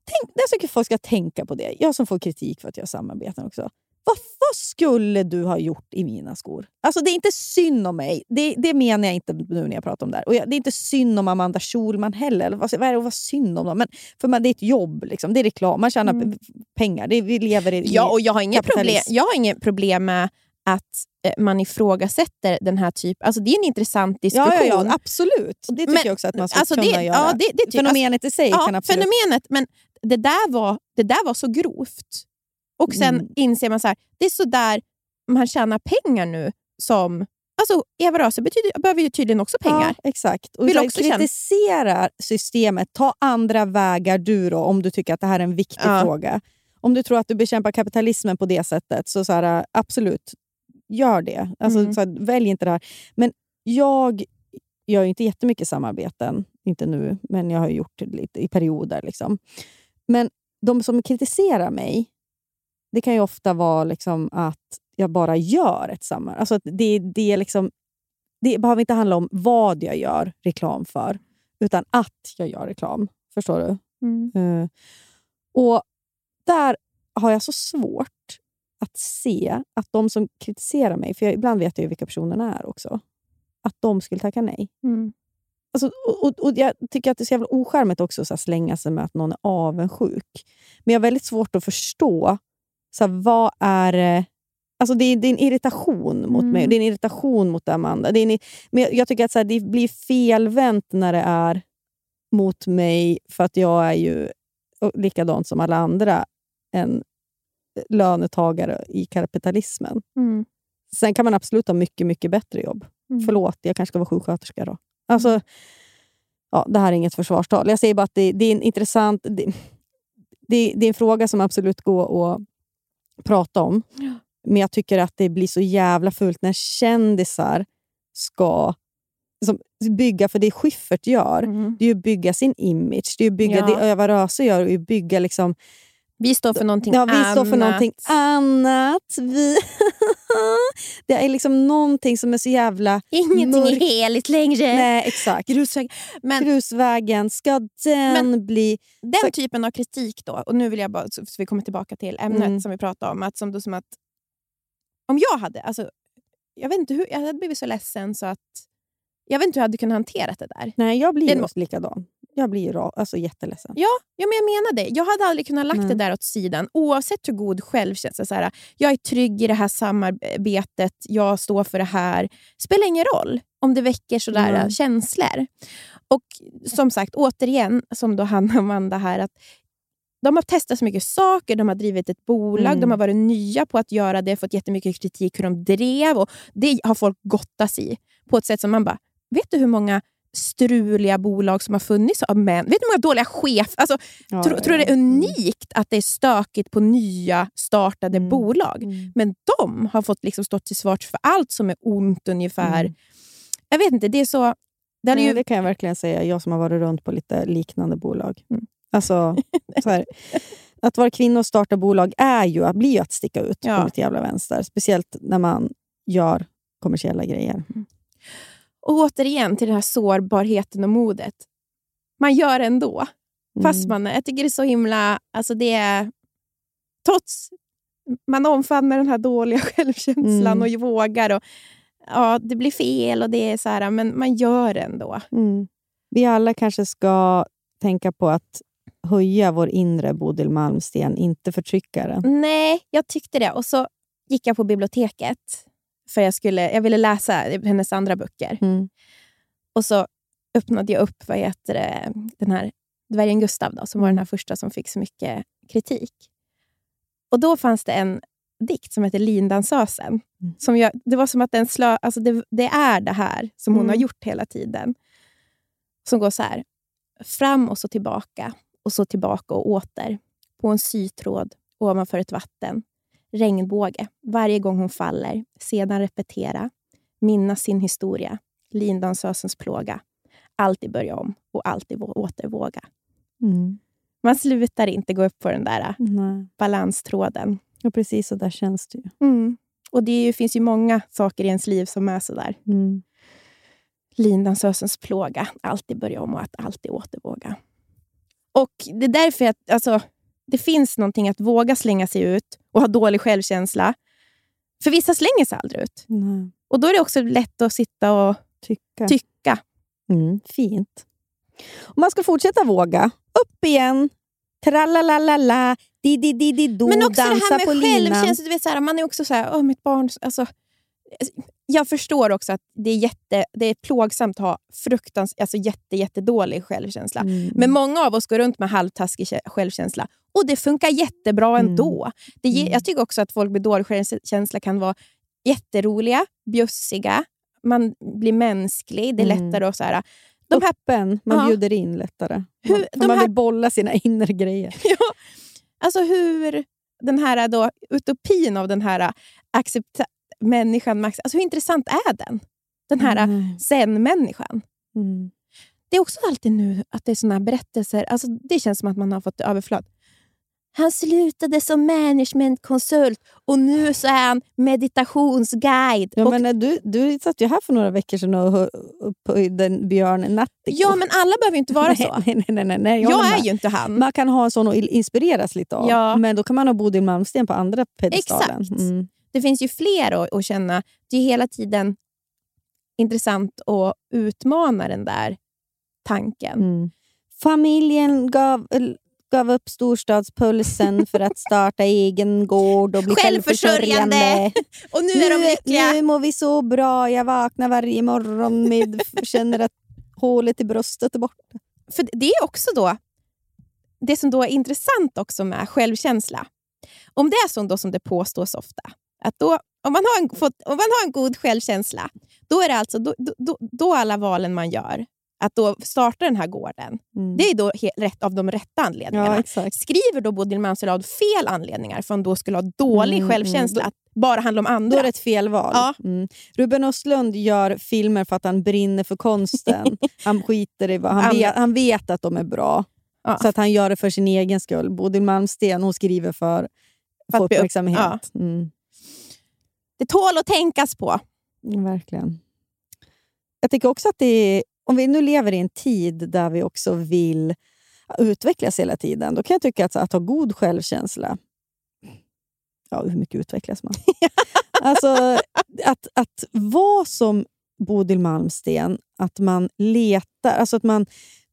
S2: tänk, Jag tycker folk ska tänka på det. Jag som får kritik för att jag samarbetar också. Vad, vad skulle du ha gjort i mina skor? Alltså Det är inte synd om mig. Det, det menar jag inte nu när jag pratar om det här. Och jag, det är inte synd om Amanda Schulman heller. Eller vad, vad är det att vara synd om dem? Men, för man, det är ett jobb. Liksom. Det är reklam. Man tjänar
S3: Mm.
S2: pengar. Det, vi lever i,
S3: Ja, och jag har inget problem, jag har inget problem med att eh, man ifrågasätter den här typen... Alltså det är en intressant diskussion.
S2: ja, ja, ja, absolut. Och det tycker
S3: Men,
S2: jag också att man ska
S3: alltså
S2: kunna
S3: det,
S2: göra.
S3: Ja, det, det tycker-
S2: Fenomenet i sig
S3: alltså,
S2: kan
S3: ja,
S2: absolut...
S3: fenomenet, men det där, var, det där var så grovt. Och sen
S2: Mm.
S3: inser man så här, det är så där man tjänar pengar nu. som... Alltså Eva Röse betyder, behöver ju tydligen också pengar.
S2: Ja, exakt. Och
S3: Vill också
S2: kritisera systemet. Ta andra vägar du då, om du tycker att det här är en viktig
S3: Ja.
S2: fråga. Om du tror att du bekämpar kapitalismen på det sättet, så, så här, absolut, gör det. Alltså,
S3: Mm.
S2: så här, välj inte det här. Men jag gör ju inte jättemycket samarbeten, inte nu, men jag har gjort det lite i perioder. Liksom. Men de som kritiserar mig, det kan ju ofta vara liksom att jag bara gör ett samarbete. Alltså det, det, är liksom, det behöver inte handla om vad jag gör reklam för, utan att jag gör reklam. Förstår du?
S3: Mm.
S2: Eh, och där har jag så svårt att se att de som kritiserar mig, för jag, ibland vet jag ju vilka personerna är också, att de skulle tacka nej.
S3: Mm.
S2: Alltså, och, och, och Jag tycker att det är så jävla ocharmigt också så här, slänga sig med att någon är avundsjuk. Men jag har väldigt svårt att förstå så här, vad är Alltså det, är, det är en irritation mot mig,
S3: Mm.
S2: det är en irritation mot Amanda. Det är en, men jag, tycker att så här, det blir felvänt när det är mot mig, för att jag är ju likadant som alla andra en lönetagare i kapitalismen.
S3: Mm.
S2: Sen kan man absolut ha mycket, mycket bättre jobb.
S3: Mm.
S2: Förlåt, jag kanske ska vara sjuksköterska då. Alltså, ja, det här är inget försvarstal. Jag säger bara att det, det är en intressant... Det, det, det är en fråga som absolut går att prata om. Men jag tycker att det blir så jävla fult när kändisar ska liksom, bygga, för det Schyffert gör,
S3: Mm.
S2: det är att bygga sin image. Det är att bygga,
S3: Ja.
S2: det Eva Röse gör är att bygga liksom,
S3: Vi står för någonting
S2: Ja, vi
S3: annat.
S2: står för någonting annat. Vi det är liksom någonting som är så jävla...
S3: Ingenting
S2: mörkt.
S3: är heligt längre.
S2: Nej, exakt.
S3: Grusväg. Men
S2: Grusvägen, ska den bli...
S3: den
S2: Så-
S3: typen av kritik då, och nu vill jag bara, så så vi kommer tillbaka till ämnet
S2: Mm.
S3: som vi pratade om. Att som, då, som att, om jag hade, alltså, jag vet inte hur, jag hade blivit så ledsen så att jag vet inte hur jag hade kunnat hantera det där.
S2: Nej, jag blir
S3: Det
S2: likadan. Jag blir alltså, jätteledsen.
S3: Ja, ja, men jag menar det. Jag hade aldrig kunnat lagt
S2: Nej.
S3: det där åt sidan. Oavsett hur god självkänsla. Så här, jag är trygg i det här samarbetet. Jag står för det här. spelar ingen roll om det väcker sådär
S2: Nej.
S3: känslor. Och som sagt, återigen, som då Hanna och Amanda här, att de har testat så mycket saker, de har drivit ett bolag,
S2: Mm.
S3: de har varit nya på att göra det, fått jättemycket kritik hur de drev. Och det har folk gottats i på ett sätt som man bara, vet du hur många struliga bolag som har funnits av män? Vet du hur många dåliga chefer? Alltså,
S2: Ja,
S3: tror,
S2: ja,
S3: tror du det är unikt att det är stökigt på nya startade
S2: Mm.
S3: bolag?
S2: Mm.
S3: Men de har fått liksom stått till svars för allt som är ont ungefär.
S2: Mm.
S3: Jag vet inte, det är så... Det
S2: Nej,
S3: ju,
S2: det kan jag verkligen säga. Jag som har varit runt på lite liknande bolag.
S3: Mm.
S2: Alltså, så här, att vara kvinna och starta bolag är ju, att blir ju att sticka ut
S3: Ja.
S2: på mitt jävla vänster. Speciellt när man gör kommersiella grejer.
S3: Och återigen till den här sårbarheten och modet. Man gör ändå. Fast
S2: Mm.
S3: man, jag tycker det är så himla... Alltså det är, trots man omfamnar den här dåliga självkänslan
S2: Mm.
S3: och vågar. Och, ja, det blir fel och det är så här, men man gör det ändå.
S2: Mm. Vi alla kanske ska tänka på att höja vår inre Bodil Malmsten, inte förtrycka den.
S3: Nej, jag tyckte det. Och så gick jag på biblioteket. För jag, skulle, jag ville läsa hennes andra böcker.
S2: Mm.
S3: Och så öppnade jag upp vad heter det, den här dvärgen Gustav, då, som var den här första som fick så mycket kritik. Och då fanns det en dikt som heter Lindansösen.
S2: Mm.
S3: Som jag, det var som att den slö, alltså det, det är det här som hon
S2: Mm.
S3: har gjort hela tiden. Som går så här. Fram och så tillbaka, och så tillbaka och åter. På en sytråd ovanför ett vatten. Regnbåge, varje gång hon faller. Sedan repetera. Minnas sin historia. Lindansösens plåga. Alltid börja om och alltid vå- återvåga.
S2: Mm.
S3: Man slutar inte gå upp på den där äh,
S2: Nej.
S3: balanstråden.
S2: Och precis så där känns det ju.
S3: Mm. Och det ju, finns ju många saker i ens liv som är sådär.
S2: Mm.
S3: Lindansösens plåga. Alltid börja om och att alltid återvåga. Och det är därför att alltså, det finns någonting att våga slänga sig ut och ha dålig självkänsla. För vissa slänger sig aldrig ut.
S2: Nej.
S3: Och då är det också lätt att sitta och
S2: Tycka.
S3: tycka.
S2: Mm, fint. Om man ska fortsätta våga, upp igen. Tralalala, di di di di do,
S3: Men också det
S2: dansa
S3: här
S2: på
S3: med självkänsla. Du vet, så här, man är också så här, mitt barn... Alltså, jag förstår också att det är, jätte, det är plågsamt att ha fruktans, alltså jätte, jättedålig självkänsla.
S2: Mm.
S3: Men många av oss går runt med halvtaskig kä- självkänsla och det funkar jättebra
S2: Mm.
S3: ändå. Det ge,
S2: Mm.
S3: Jag tycker också att folk med dålig självkänsla kan vara jätteroliga, bjussiga, man blir mänsklig, det är
S2: Mm.
S3: lättare att... Så här, de här,
S2: Öppen, man
S3: Ja.
S2: bjuder in lättare.
S3: Hur-
S2: man,
S3: de
S2: man
S3: här-
S2: vill bolla sina inre grejer.
S3: ja, alltså hur, den här då, utopin av den här accepta människan. Max, alltså hur intressant är den? Den här
S2: Mm.
S3: zen-människan.
S2: Mm.
S3: Det är också alltid nu att det är såna här berättelser. Alltså, det känns som att man har fått överflöd. Han slutade som managementkonsult och nu så är han meditationsguide.
S2: Ja, men du, du satt ju här för några veckor sedan och hö- upphöjde en Björn Natthiko.
S3: ja, men alla behöver inte vara så.
S2: Nej, nej, nej, nej.
S3: Jag,
S2: håller
S3: är
S2: med.
S3: ju inte han.
S2: Man kan ha en sån och inspireras lite av.
S3: Ja.
S2: Men då kan man ha Bodil Malmsten på andra pedestalen.
S3: Exakt.
S2: Mm.
S3: Det finns ju fler att, att känna. Det är hela tiden intressant att utmana den där tanken.
S2: Mm. Familjen gav, gav upp storstadspulsen för att starta egen gård och bli
S3: Självförsörjande.
S2: självförsörjande.
S3: Och nu är de
S2: nu,
S3: lyckliga.
S2: nu mår vi så bra. Jag vaknar varje morgon med känner att hålet i bröstet är borta.
S3: För det är också då det som då är intressant också med självkänsla. Om det är så då som det påstås ofta, att då, om, man har en, fått, om man har en god självkänsla, då är det alltså då, då- då, då alla valen man gör, att då starta den här gården,
S2: Mm.
S3: det är då rätt av de rätta anledningarna.
S2: Ja.
S3: Skriver då Bodil av fel anledningar för att han då skulle ha dålig
S2: Mm,
S3: självkänsla,
S2: mm.
S3: att bara handla om
S2: Då
S3: andra?
S2: är det ett felval.
S3: Ja.
S2: Mm. Ruben Östlund gör filmer för att han brinner för konsten. han skiter i vad han, vet, han vet att de är bra.
S3: Ja.
S2: Så att han gör det för sin egen skull. Bodil Malmsten hon skriver för
S3: För
S2: få
S3: att upp-
S2: uppmärksamhet. Mm.
S3: Det tål att tänkas på.
S2: Verkligen. Jag tycker också att det är, om vi nu lever i en tid där vi också vill utvecklas hela tiden, då kan jag tycka att, att ha god självkänsla... Ja, hur mycket utvecklas man? alltså, att, att vara som Bodil Malmsten, att man letar, alltså att man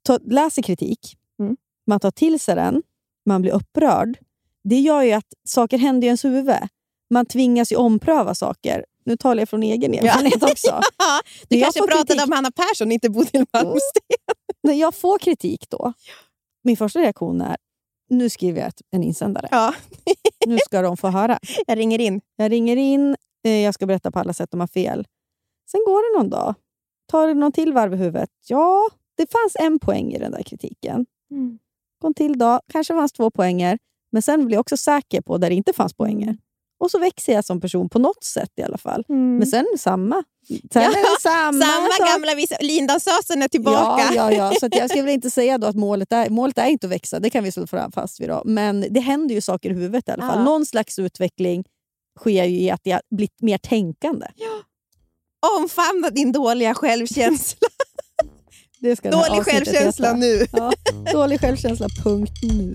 S2: tar, läser kritik,
S3: Mm.
S2: man tar till sig den, man blir upprörd. Det gör ju att saker händer i ens huvud. Man tvingas ju ompröva saker. Nu talar jag från egen erfarenhet också.
S3: Ja, du kanske pratade
S2: kritik-
S3: om Hanna Persson, inte Bodil Malmsten.
S2: När jag får kritik då, min första reaktion är nu skriver jag en insändare.
S3: Ja,
S2: Nu ska de få höra.
S3: jag ringer in.
S2: Jag ringer in, eh, jag ska berätta på alla sätt de har fel. Sen går det någon dag. Tar det någon till varv i huvudet. Ja, det fanns en poäng i den där kritiken.
S3: Mm.
S2: En till dag, kanske fanns två poänger. Men sen blir jag också säker på där det inte fanns poänger. Och så växer jag som person på något sätt i alla fall. Men sen samma. Sen
S3: Ja,
S2: är samma,
S3: Samma gamla visa. Lindansösen är tillbaka.
S2: Ja, ja, ja. Så jag skulle väl inte säga att målet är, målet är inte att växa, det kan vi slå fast vid. Då. Men det händer ju saker i huvudet i alla fall.
S3: Ja.
S2: Någon slags utveckling sker ju i att jag blivit mer tänkande.
S3: Omfamna din dåliga självkänsla.
S2: Det ska
S3: Dålig självkänsla
S2: heta.
S3: nu.
S2: Ja, dålig självkänsla, punkt nu.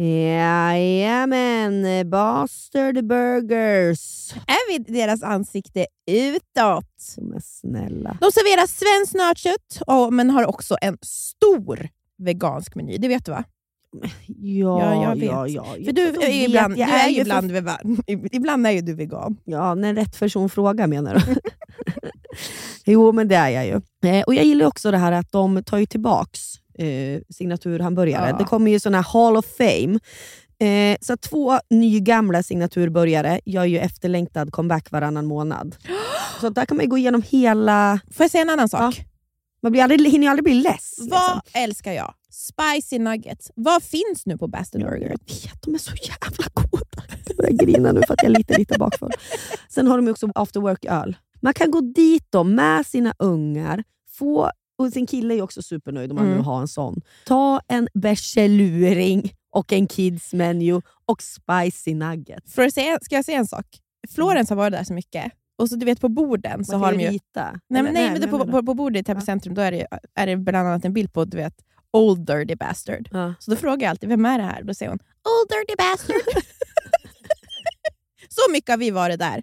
S4: Jajamän, Bastard Burgers.
S3: Är vi deras ansikte utåt?
S4: Men snälla.
S3: De serverar svenskt nötkött, men har också en stor vegansk meny. Det vet du va?
S4: Ja,
S3: Ja, jag vet.
S4: ja, ja.
S3: För du är ju ibland, du är ju ibland, vegan. ibland är ju du vegan.
S4: Ja, när rätt person frågar menar du? jo, men det är jag ju. Eh, och Jag gillar också det här att de tar ju tillbaks eh, signaturhamburgare.
S3: Ja.
S4: Det kommer ju här Hall of Fame.
S2: Eh, så två nygamla signaturbörjare gör ju efterlängtad comeback varannan månad. Så där kan man gå igenom hela...
S3: Får jag säga en annan sak?
S2: Man blir aldrig, hinner ju aldrig bli less.
S3: Vad
S2: Liksom.
S3: älskar jag? Spicy nuggets. Vad finns nu på Bastard Burger?
S2: Jag vet, de är så jävla goda. Jag börjar grina nu för att jag är lite, lite bakfull. Sen har de också after work-öl. Man kan gå dit då med sina ungar, få, och sin kille är också supernöjd om man
S3: Mm.
S2: nu har en sån. Ta en bärseluring och en kids menu och spicy nuggets.
S3: För att säga, ska jag säga en sak? Florens har varit där så mycket. Och så du vet på borden så
S2: Man
S3: har de ju...
S2: rita.
S3: Nej, men,
S2: Eller-
S3: nej, men det, på,
S2: men-
S3: på, på bordet i Täby
S2: Ja.
S3: centrum då är det, är det bland annat en bild på du vet, Old Dirty Bastard.
S2: Ja.
S3: Så då frågar jag alltid, vem är det här? Då säger hon, Old Dirty Bastard. så mycket har vi varit där.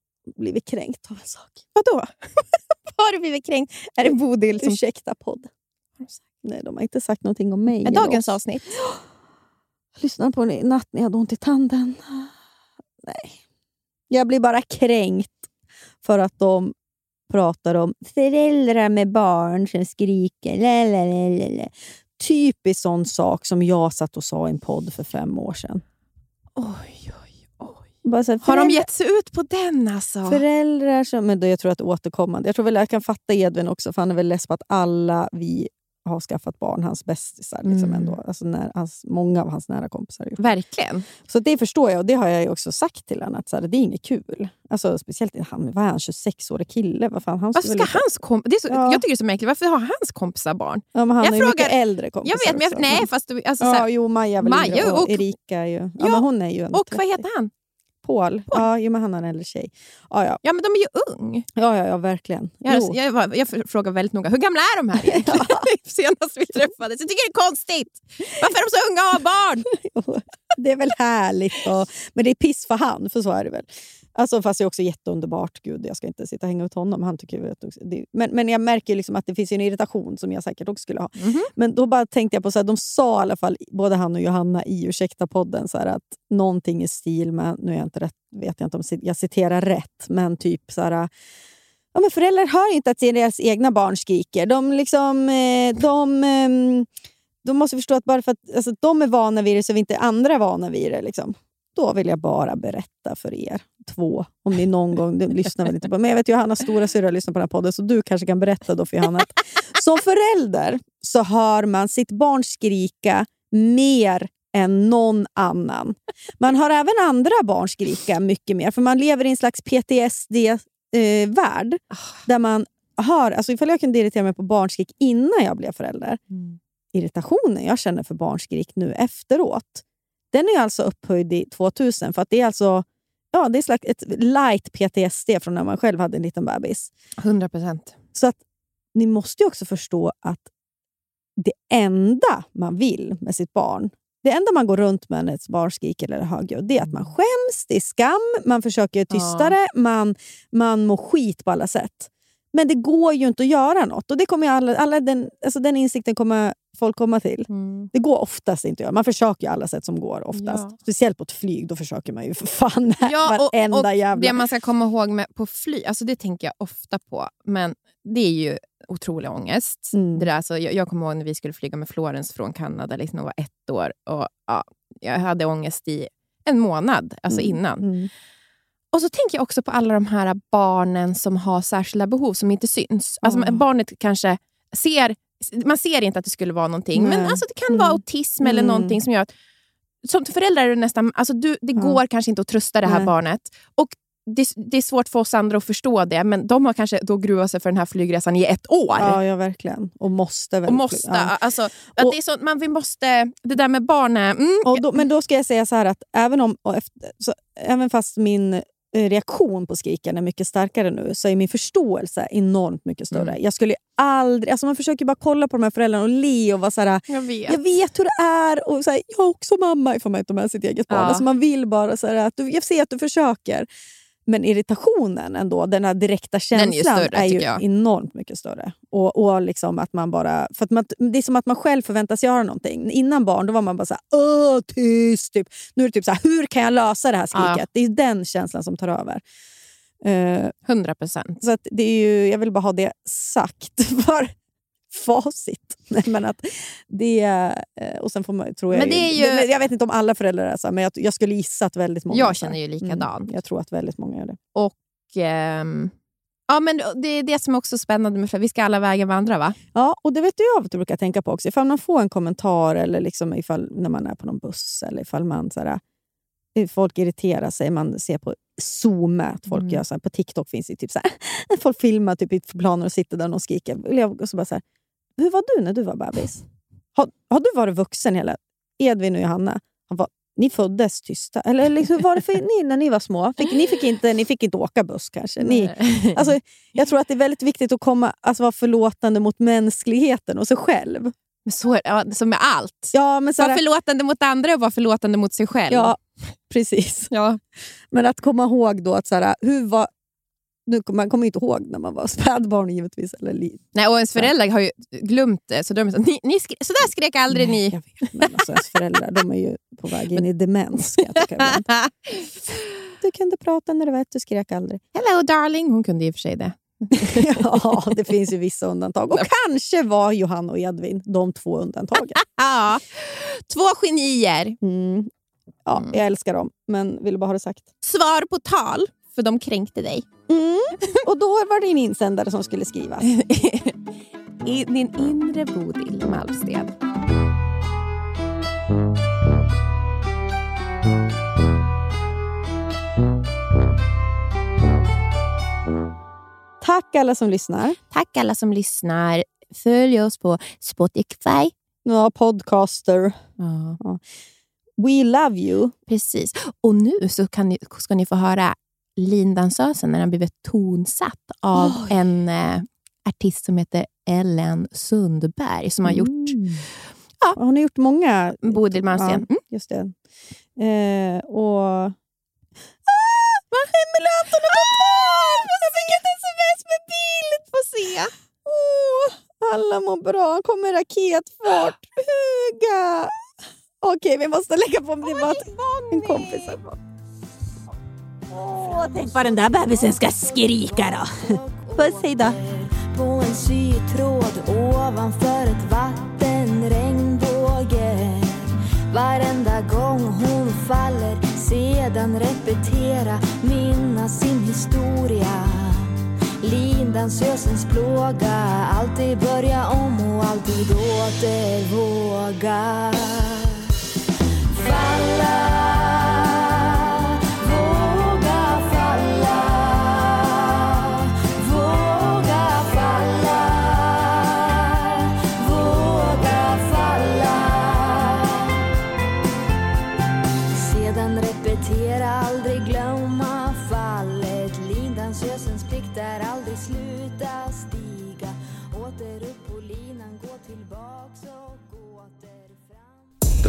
S2: blivit kränkt av en sak.
S3: Vadå? Vad har du blivit kränkt? Är det Bodil som...
S2: Ursäkta podd. Nej, de har inte sagt någonting om mig.
S3: Är dagens
S2: oss.
S3: avsnitt?
S2: Jag lyssnade på den i natt när jag hade ont i tanden. Nej. Jag blir bara kränkt för att de pratar om föräldrar med barn som skriker. Lalalala. Typiskt sån sak som jag satt och sa i en podd för fem år sedan.
S3: Oj, oj, oj.
S2: Bara så här,
S3: Har de gett sig ut på den alltså?
S2: Föräldrar som... Men då, jag tror att återkommande. Jag tror väl jag kan fatta Edvin också, för han är väl less på att alla vi har skaffat barn, hans bästisar. Liksom
S3: Mm.
S2: ändå. Alltså när, hans, många av hans nära kompisar. gjort
S3: Verkligen.
S2: Så det förstår jag och det har jag också sagt till honom. Att så här, det är inget kul. Alltså, speciellt han, vad är han, 26-årig kille? Vad fan, han
S3: Varför ska
S2: väl-
S3: hans kom- det är så,
S2: Ja.
S3: Jag tycker det är så märkligt. Varför har hans kompisar barn?
S2: Ja, han
S3: Jag
S2: har ju mycket
S3: frågar-
S2: äldre kompisar
S3: Jag vet, men jag, nej, fast du, alltså,
S2: ja,
S3: så här,
S2: jo, Maja är väl
S3: Maja
S2: och, Erika är ju... Ja,
S3: Ja,
S2: hon är ju
S3: och vad
S2: 30.
S3: heter han?
S2: Paul. Ja, jo, men han har en äldre tjej. Ja, ja,
S3: Ja, men de är ju ung.
S2: ja, ja, ja verkligen.
S3: Jag, jag, jag frågar väldigt noga, hur gamla är de här egentligen? Senast vi träffades. Jag tycker det är konstigt. Varför är de så unga och har barn?
S2: det är väl härligt. Och, men det är piss för han, för så är det väl. Alltså, fast det är också jätteunderbart. Gud, jag ska inte sitta och hänga ut honom. Han tycker att det, men, men jag märker liksom att det finns en irritation som jag säkert också skulle ha.
S3: Mhm.
S2: Men då bara tänkte jag på, så här, de sa i alla fall, både han och Johanna i Ursäkta-podden, så här, att någonting i stil med, nu är jag inte rätt, vet jag inte om jag citerar rätt, men typ så här, ja, men föräldrar hör inte att deras egna barn skriker. De, liksom, eh, de, ehm, de måste förstå att bara för att alltså, de är vana vid det så är vi inte andra vana vid det. Liksom. Då vill jag bara berätta för er två, om ni någon gång du lyssnar väl inte på Men jag vet Johannas stora syrra lyssnar på den här podden, så du kanske kan berätta då för Johanna. Att som förälder så hör man sitt barn skrika mer än någon annan. Man hör även andra barn skrika mycket mer, för man lever i en slags PTSD-värld. där man hör, alltså ifall jag kunde irritera mig på barnskrik innan jag blev förälder, irritationen jag känner för barnskrik nu efteråt, den är alltså upphöjd i 2000. För att det är alltså ja, det är slags ett light PTSD från när man själv hade en liten bebis.
S3: 100 procent.
S2: Så att ni måste ju också förstå att det enda man vill med sitt barn, det enda man går runt med när ett barn skriker eller är högljutt, det är att man skäms, det är skam, man försöker tysta
S3: Ja.
S2: det, man, man mår skit på alla sätt. Men det går ju inte att göra något. Och det kommer ju alla, alla den, alltså den insikten kommer folk komma till. Det går oftast inte göra. Man försöker ju alla sätt som går oftast.
S3: Ja.
S2: Speciellt på ett flyg, då försöker man ju för fan
S3: Ja, och,
S2: varenda
S3: och
S2: jävla...
S3: Det man ska komma ihåg med, på flyg, alltså det tänker jag ofta på, men det är ju otrolig ångest.
S2: Mm.
S3: Det där, alltså, jag, jag kommer ihåg när vi skulle flyga med Florence från Kanada, liksom, hon var ett år. Och, ja, jag hade ångest i en månad alltså
S2: Mm,
S3: innan.
S2: mm.
S3: Och så tänker jag också på alla de här barnen som har särskilda behov som inte syns. Alltså,
S2: Ja.
S3: Barnet kanske ser... Man ser inte att det skulle vara någonting, men
S2: Nej.
S3: alltså, det kan vara
S2: Mm.
S3: autism eller
S2: Mm.
S3: någonting som gör att... Som förälder är det nästan... Alltså, du, det
S2: Ja.
S3: går kanske inte att trösta det här
S2: Nej.
S3: barnet. Och det, det är svårt för oss andra att förstå det, men de har kanske då gruvat sig för den här flygresan i ett år.
S2: Ja, ja, verkligen. Och måste.
S3: Och måste.
S2: Ja.
S3: Alltså, att
S2: Och-
S3: det är så, man, vi måste... Det där med barn... är- Mm,
S2: då, men då ska jag säga så här att även, om, och efter, så, även fast min reaktion på skriken är mycket starkare nu så är min förståelse enormt mycket större.
S3: Mm.
S2: Jag skulle aldrig... Alltså man försöker bara kolla på de här föräldrarna och le och vara så här,
S3: Jag vet.
S2: jag vet hur det är. Och så här, jag är också mamma, ifall man inte har med sitt eget barn.
S3: Ja.
S2: Alltså man vill bara så här, att du, jag ser att du försöker. Men irritationen ändå, den här direkta
S3: Den är
S2: känslan
S3: större,
S2: är ju enormt mycket större. Och, och liksom att man bara, för att man, det är som att man själv förväntas göra någonting. Innan barn då var man bara så här, Åh, tyst! Typ. Nu är det typ så här, hur kan jag lösa det här skriket?
S3: Ja.
S2: Det är den känslan som tar över.
S3: 100 procent.
S2: så att det är ju, jag vill bara ha det sagt för facit. Nej, men att det, eh, och sen får man, tror jag,
S3: Men det är ju-
S2: det- jag vet inte om alla föräldrar är så, men jag, jag skulle gissa att väldigt många är
S3: Jag känner ju likadant.
S2: Mm, jag tror att väldigt många gör det.
S3: Och ehm, ja, men det är det som är också spännande med för Vi ska alla vägar vandra, va?
S2: Ja, och det vet jag att du brukar tänka på också. Ifall man får en kommentar eller liksom ifall, när man är på någon buss eller ifall man så här, eh, folk irriterar sig. Man ser på Zoom att folk
S3: Mm.
S2: gör så här, på TikTok finns det typ så här, folk filmar typ i planer och sitter där och skriker. Och så bara så här, hur var du när du var bebis? Har, har du varit vuxen hela... Edvin och Johanna, han var, ni föddes tysta. Eller liksom, hur var det för ni när ni var små? Fick, ni, fick inte, ni fick inte åka buss kanske? Ni, Alltså, jag tror att det är väldigt viktigt att komma, alltså, vara förlåtande mot mänskligheten och sig själv.
S3: Men så, ja, som med allt.
S2: Ja, men så
S3: Var
S2: här,
S3: förlåtande mot andra och var förlåtande mot sig själv.
S2: ja precis.
S3: Ja.
S2: Men att komma ihåg då att så hur var... Nu, man kommer inte ihåg när man var spädbarn givetvis. Eller
S3: Nej, och ens föräldrar har ju glömt det. Så, de ni, ni skre, så där skrek aldrig
S2: Nej,
S3: ni.
S2: Jag vet, men alltså, ens föräldrar de är ju på väg in i demens. Du kunde prata när du var ett, du skrek aldrig.
S3: Hello darling. Hon kunde i och för sig det.
S2: ja, det finns ju vissa undantag. Och kanske var Johan och Edvin de två undantagen.
S3: Ja. Två genier.
S2: Mm. Ja,
S3: Mm.
S2: Jag älskar dem, men ville bara ha det sagt.
S3: Svar på tal, för de kränkte dig.
S2: Mm. Och då var det en insändare som skulle skrivas.
S3: I din inre Bodil Malmsten.
S2: Tack alla som lyssnar.
S3: Tack alla som lyssnar. Följ oss på Spotify.
S2: Ja, podcaster.
S3: Ja,
S2: We love you.
S3: precis. Och nu så kan ni, ska ni få höra lindansösen när den blivit tonsatt av
S2: Oj.
S3: en eh, artist som heter Ellen Sundberg som har gjort
S2: Mm.
S3: Ja.
S2: Har ni gjort många?
S3: Bodil Malmsten.
S2: Ja,
S3: Mm.
S2: just det. Eh, och... Ah, Emelie Anton har fått barn! Jag fick ett sms med bild!
S3: Få se.
S2: Åh, alla mår bra. Han kommer raketfart. Huga! Okej, vi måste lägga på. Det var en kompis. här. Åh, tänk vad den där bebisen ska skrika då. Puss, hej då.
S6: på en sytråd ovanför ett vattenregnbåge Varenda gång hon faller sedan repetera minnas sin historia Lindansösens plåga alltid börja om och alltid åter våga Falla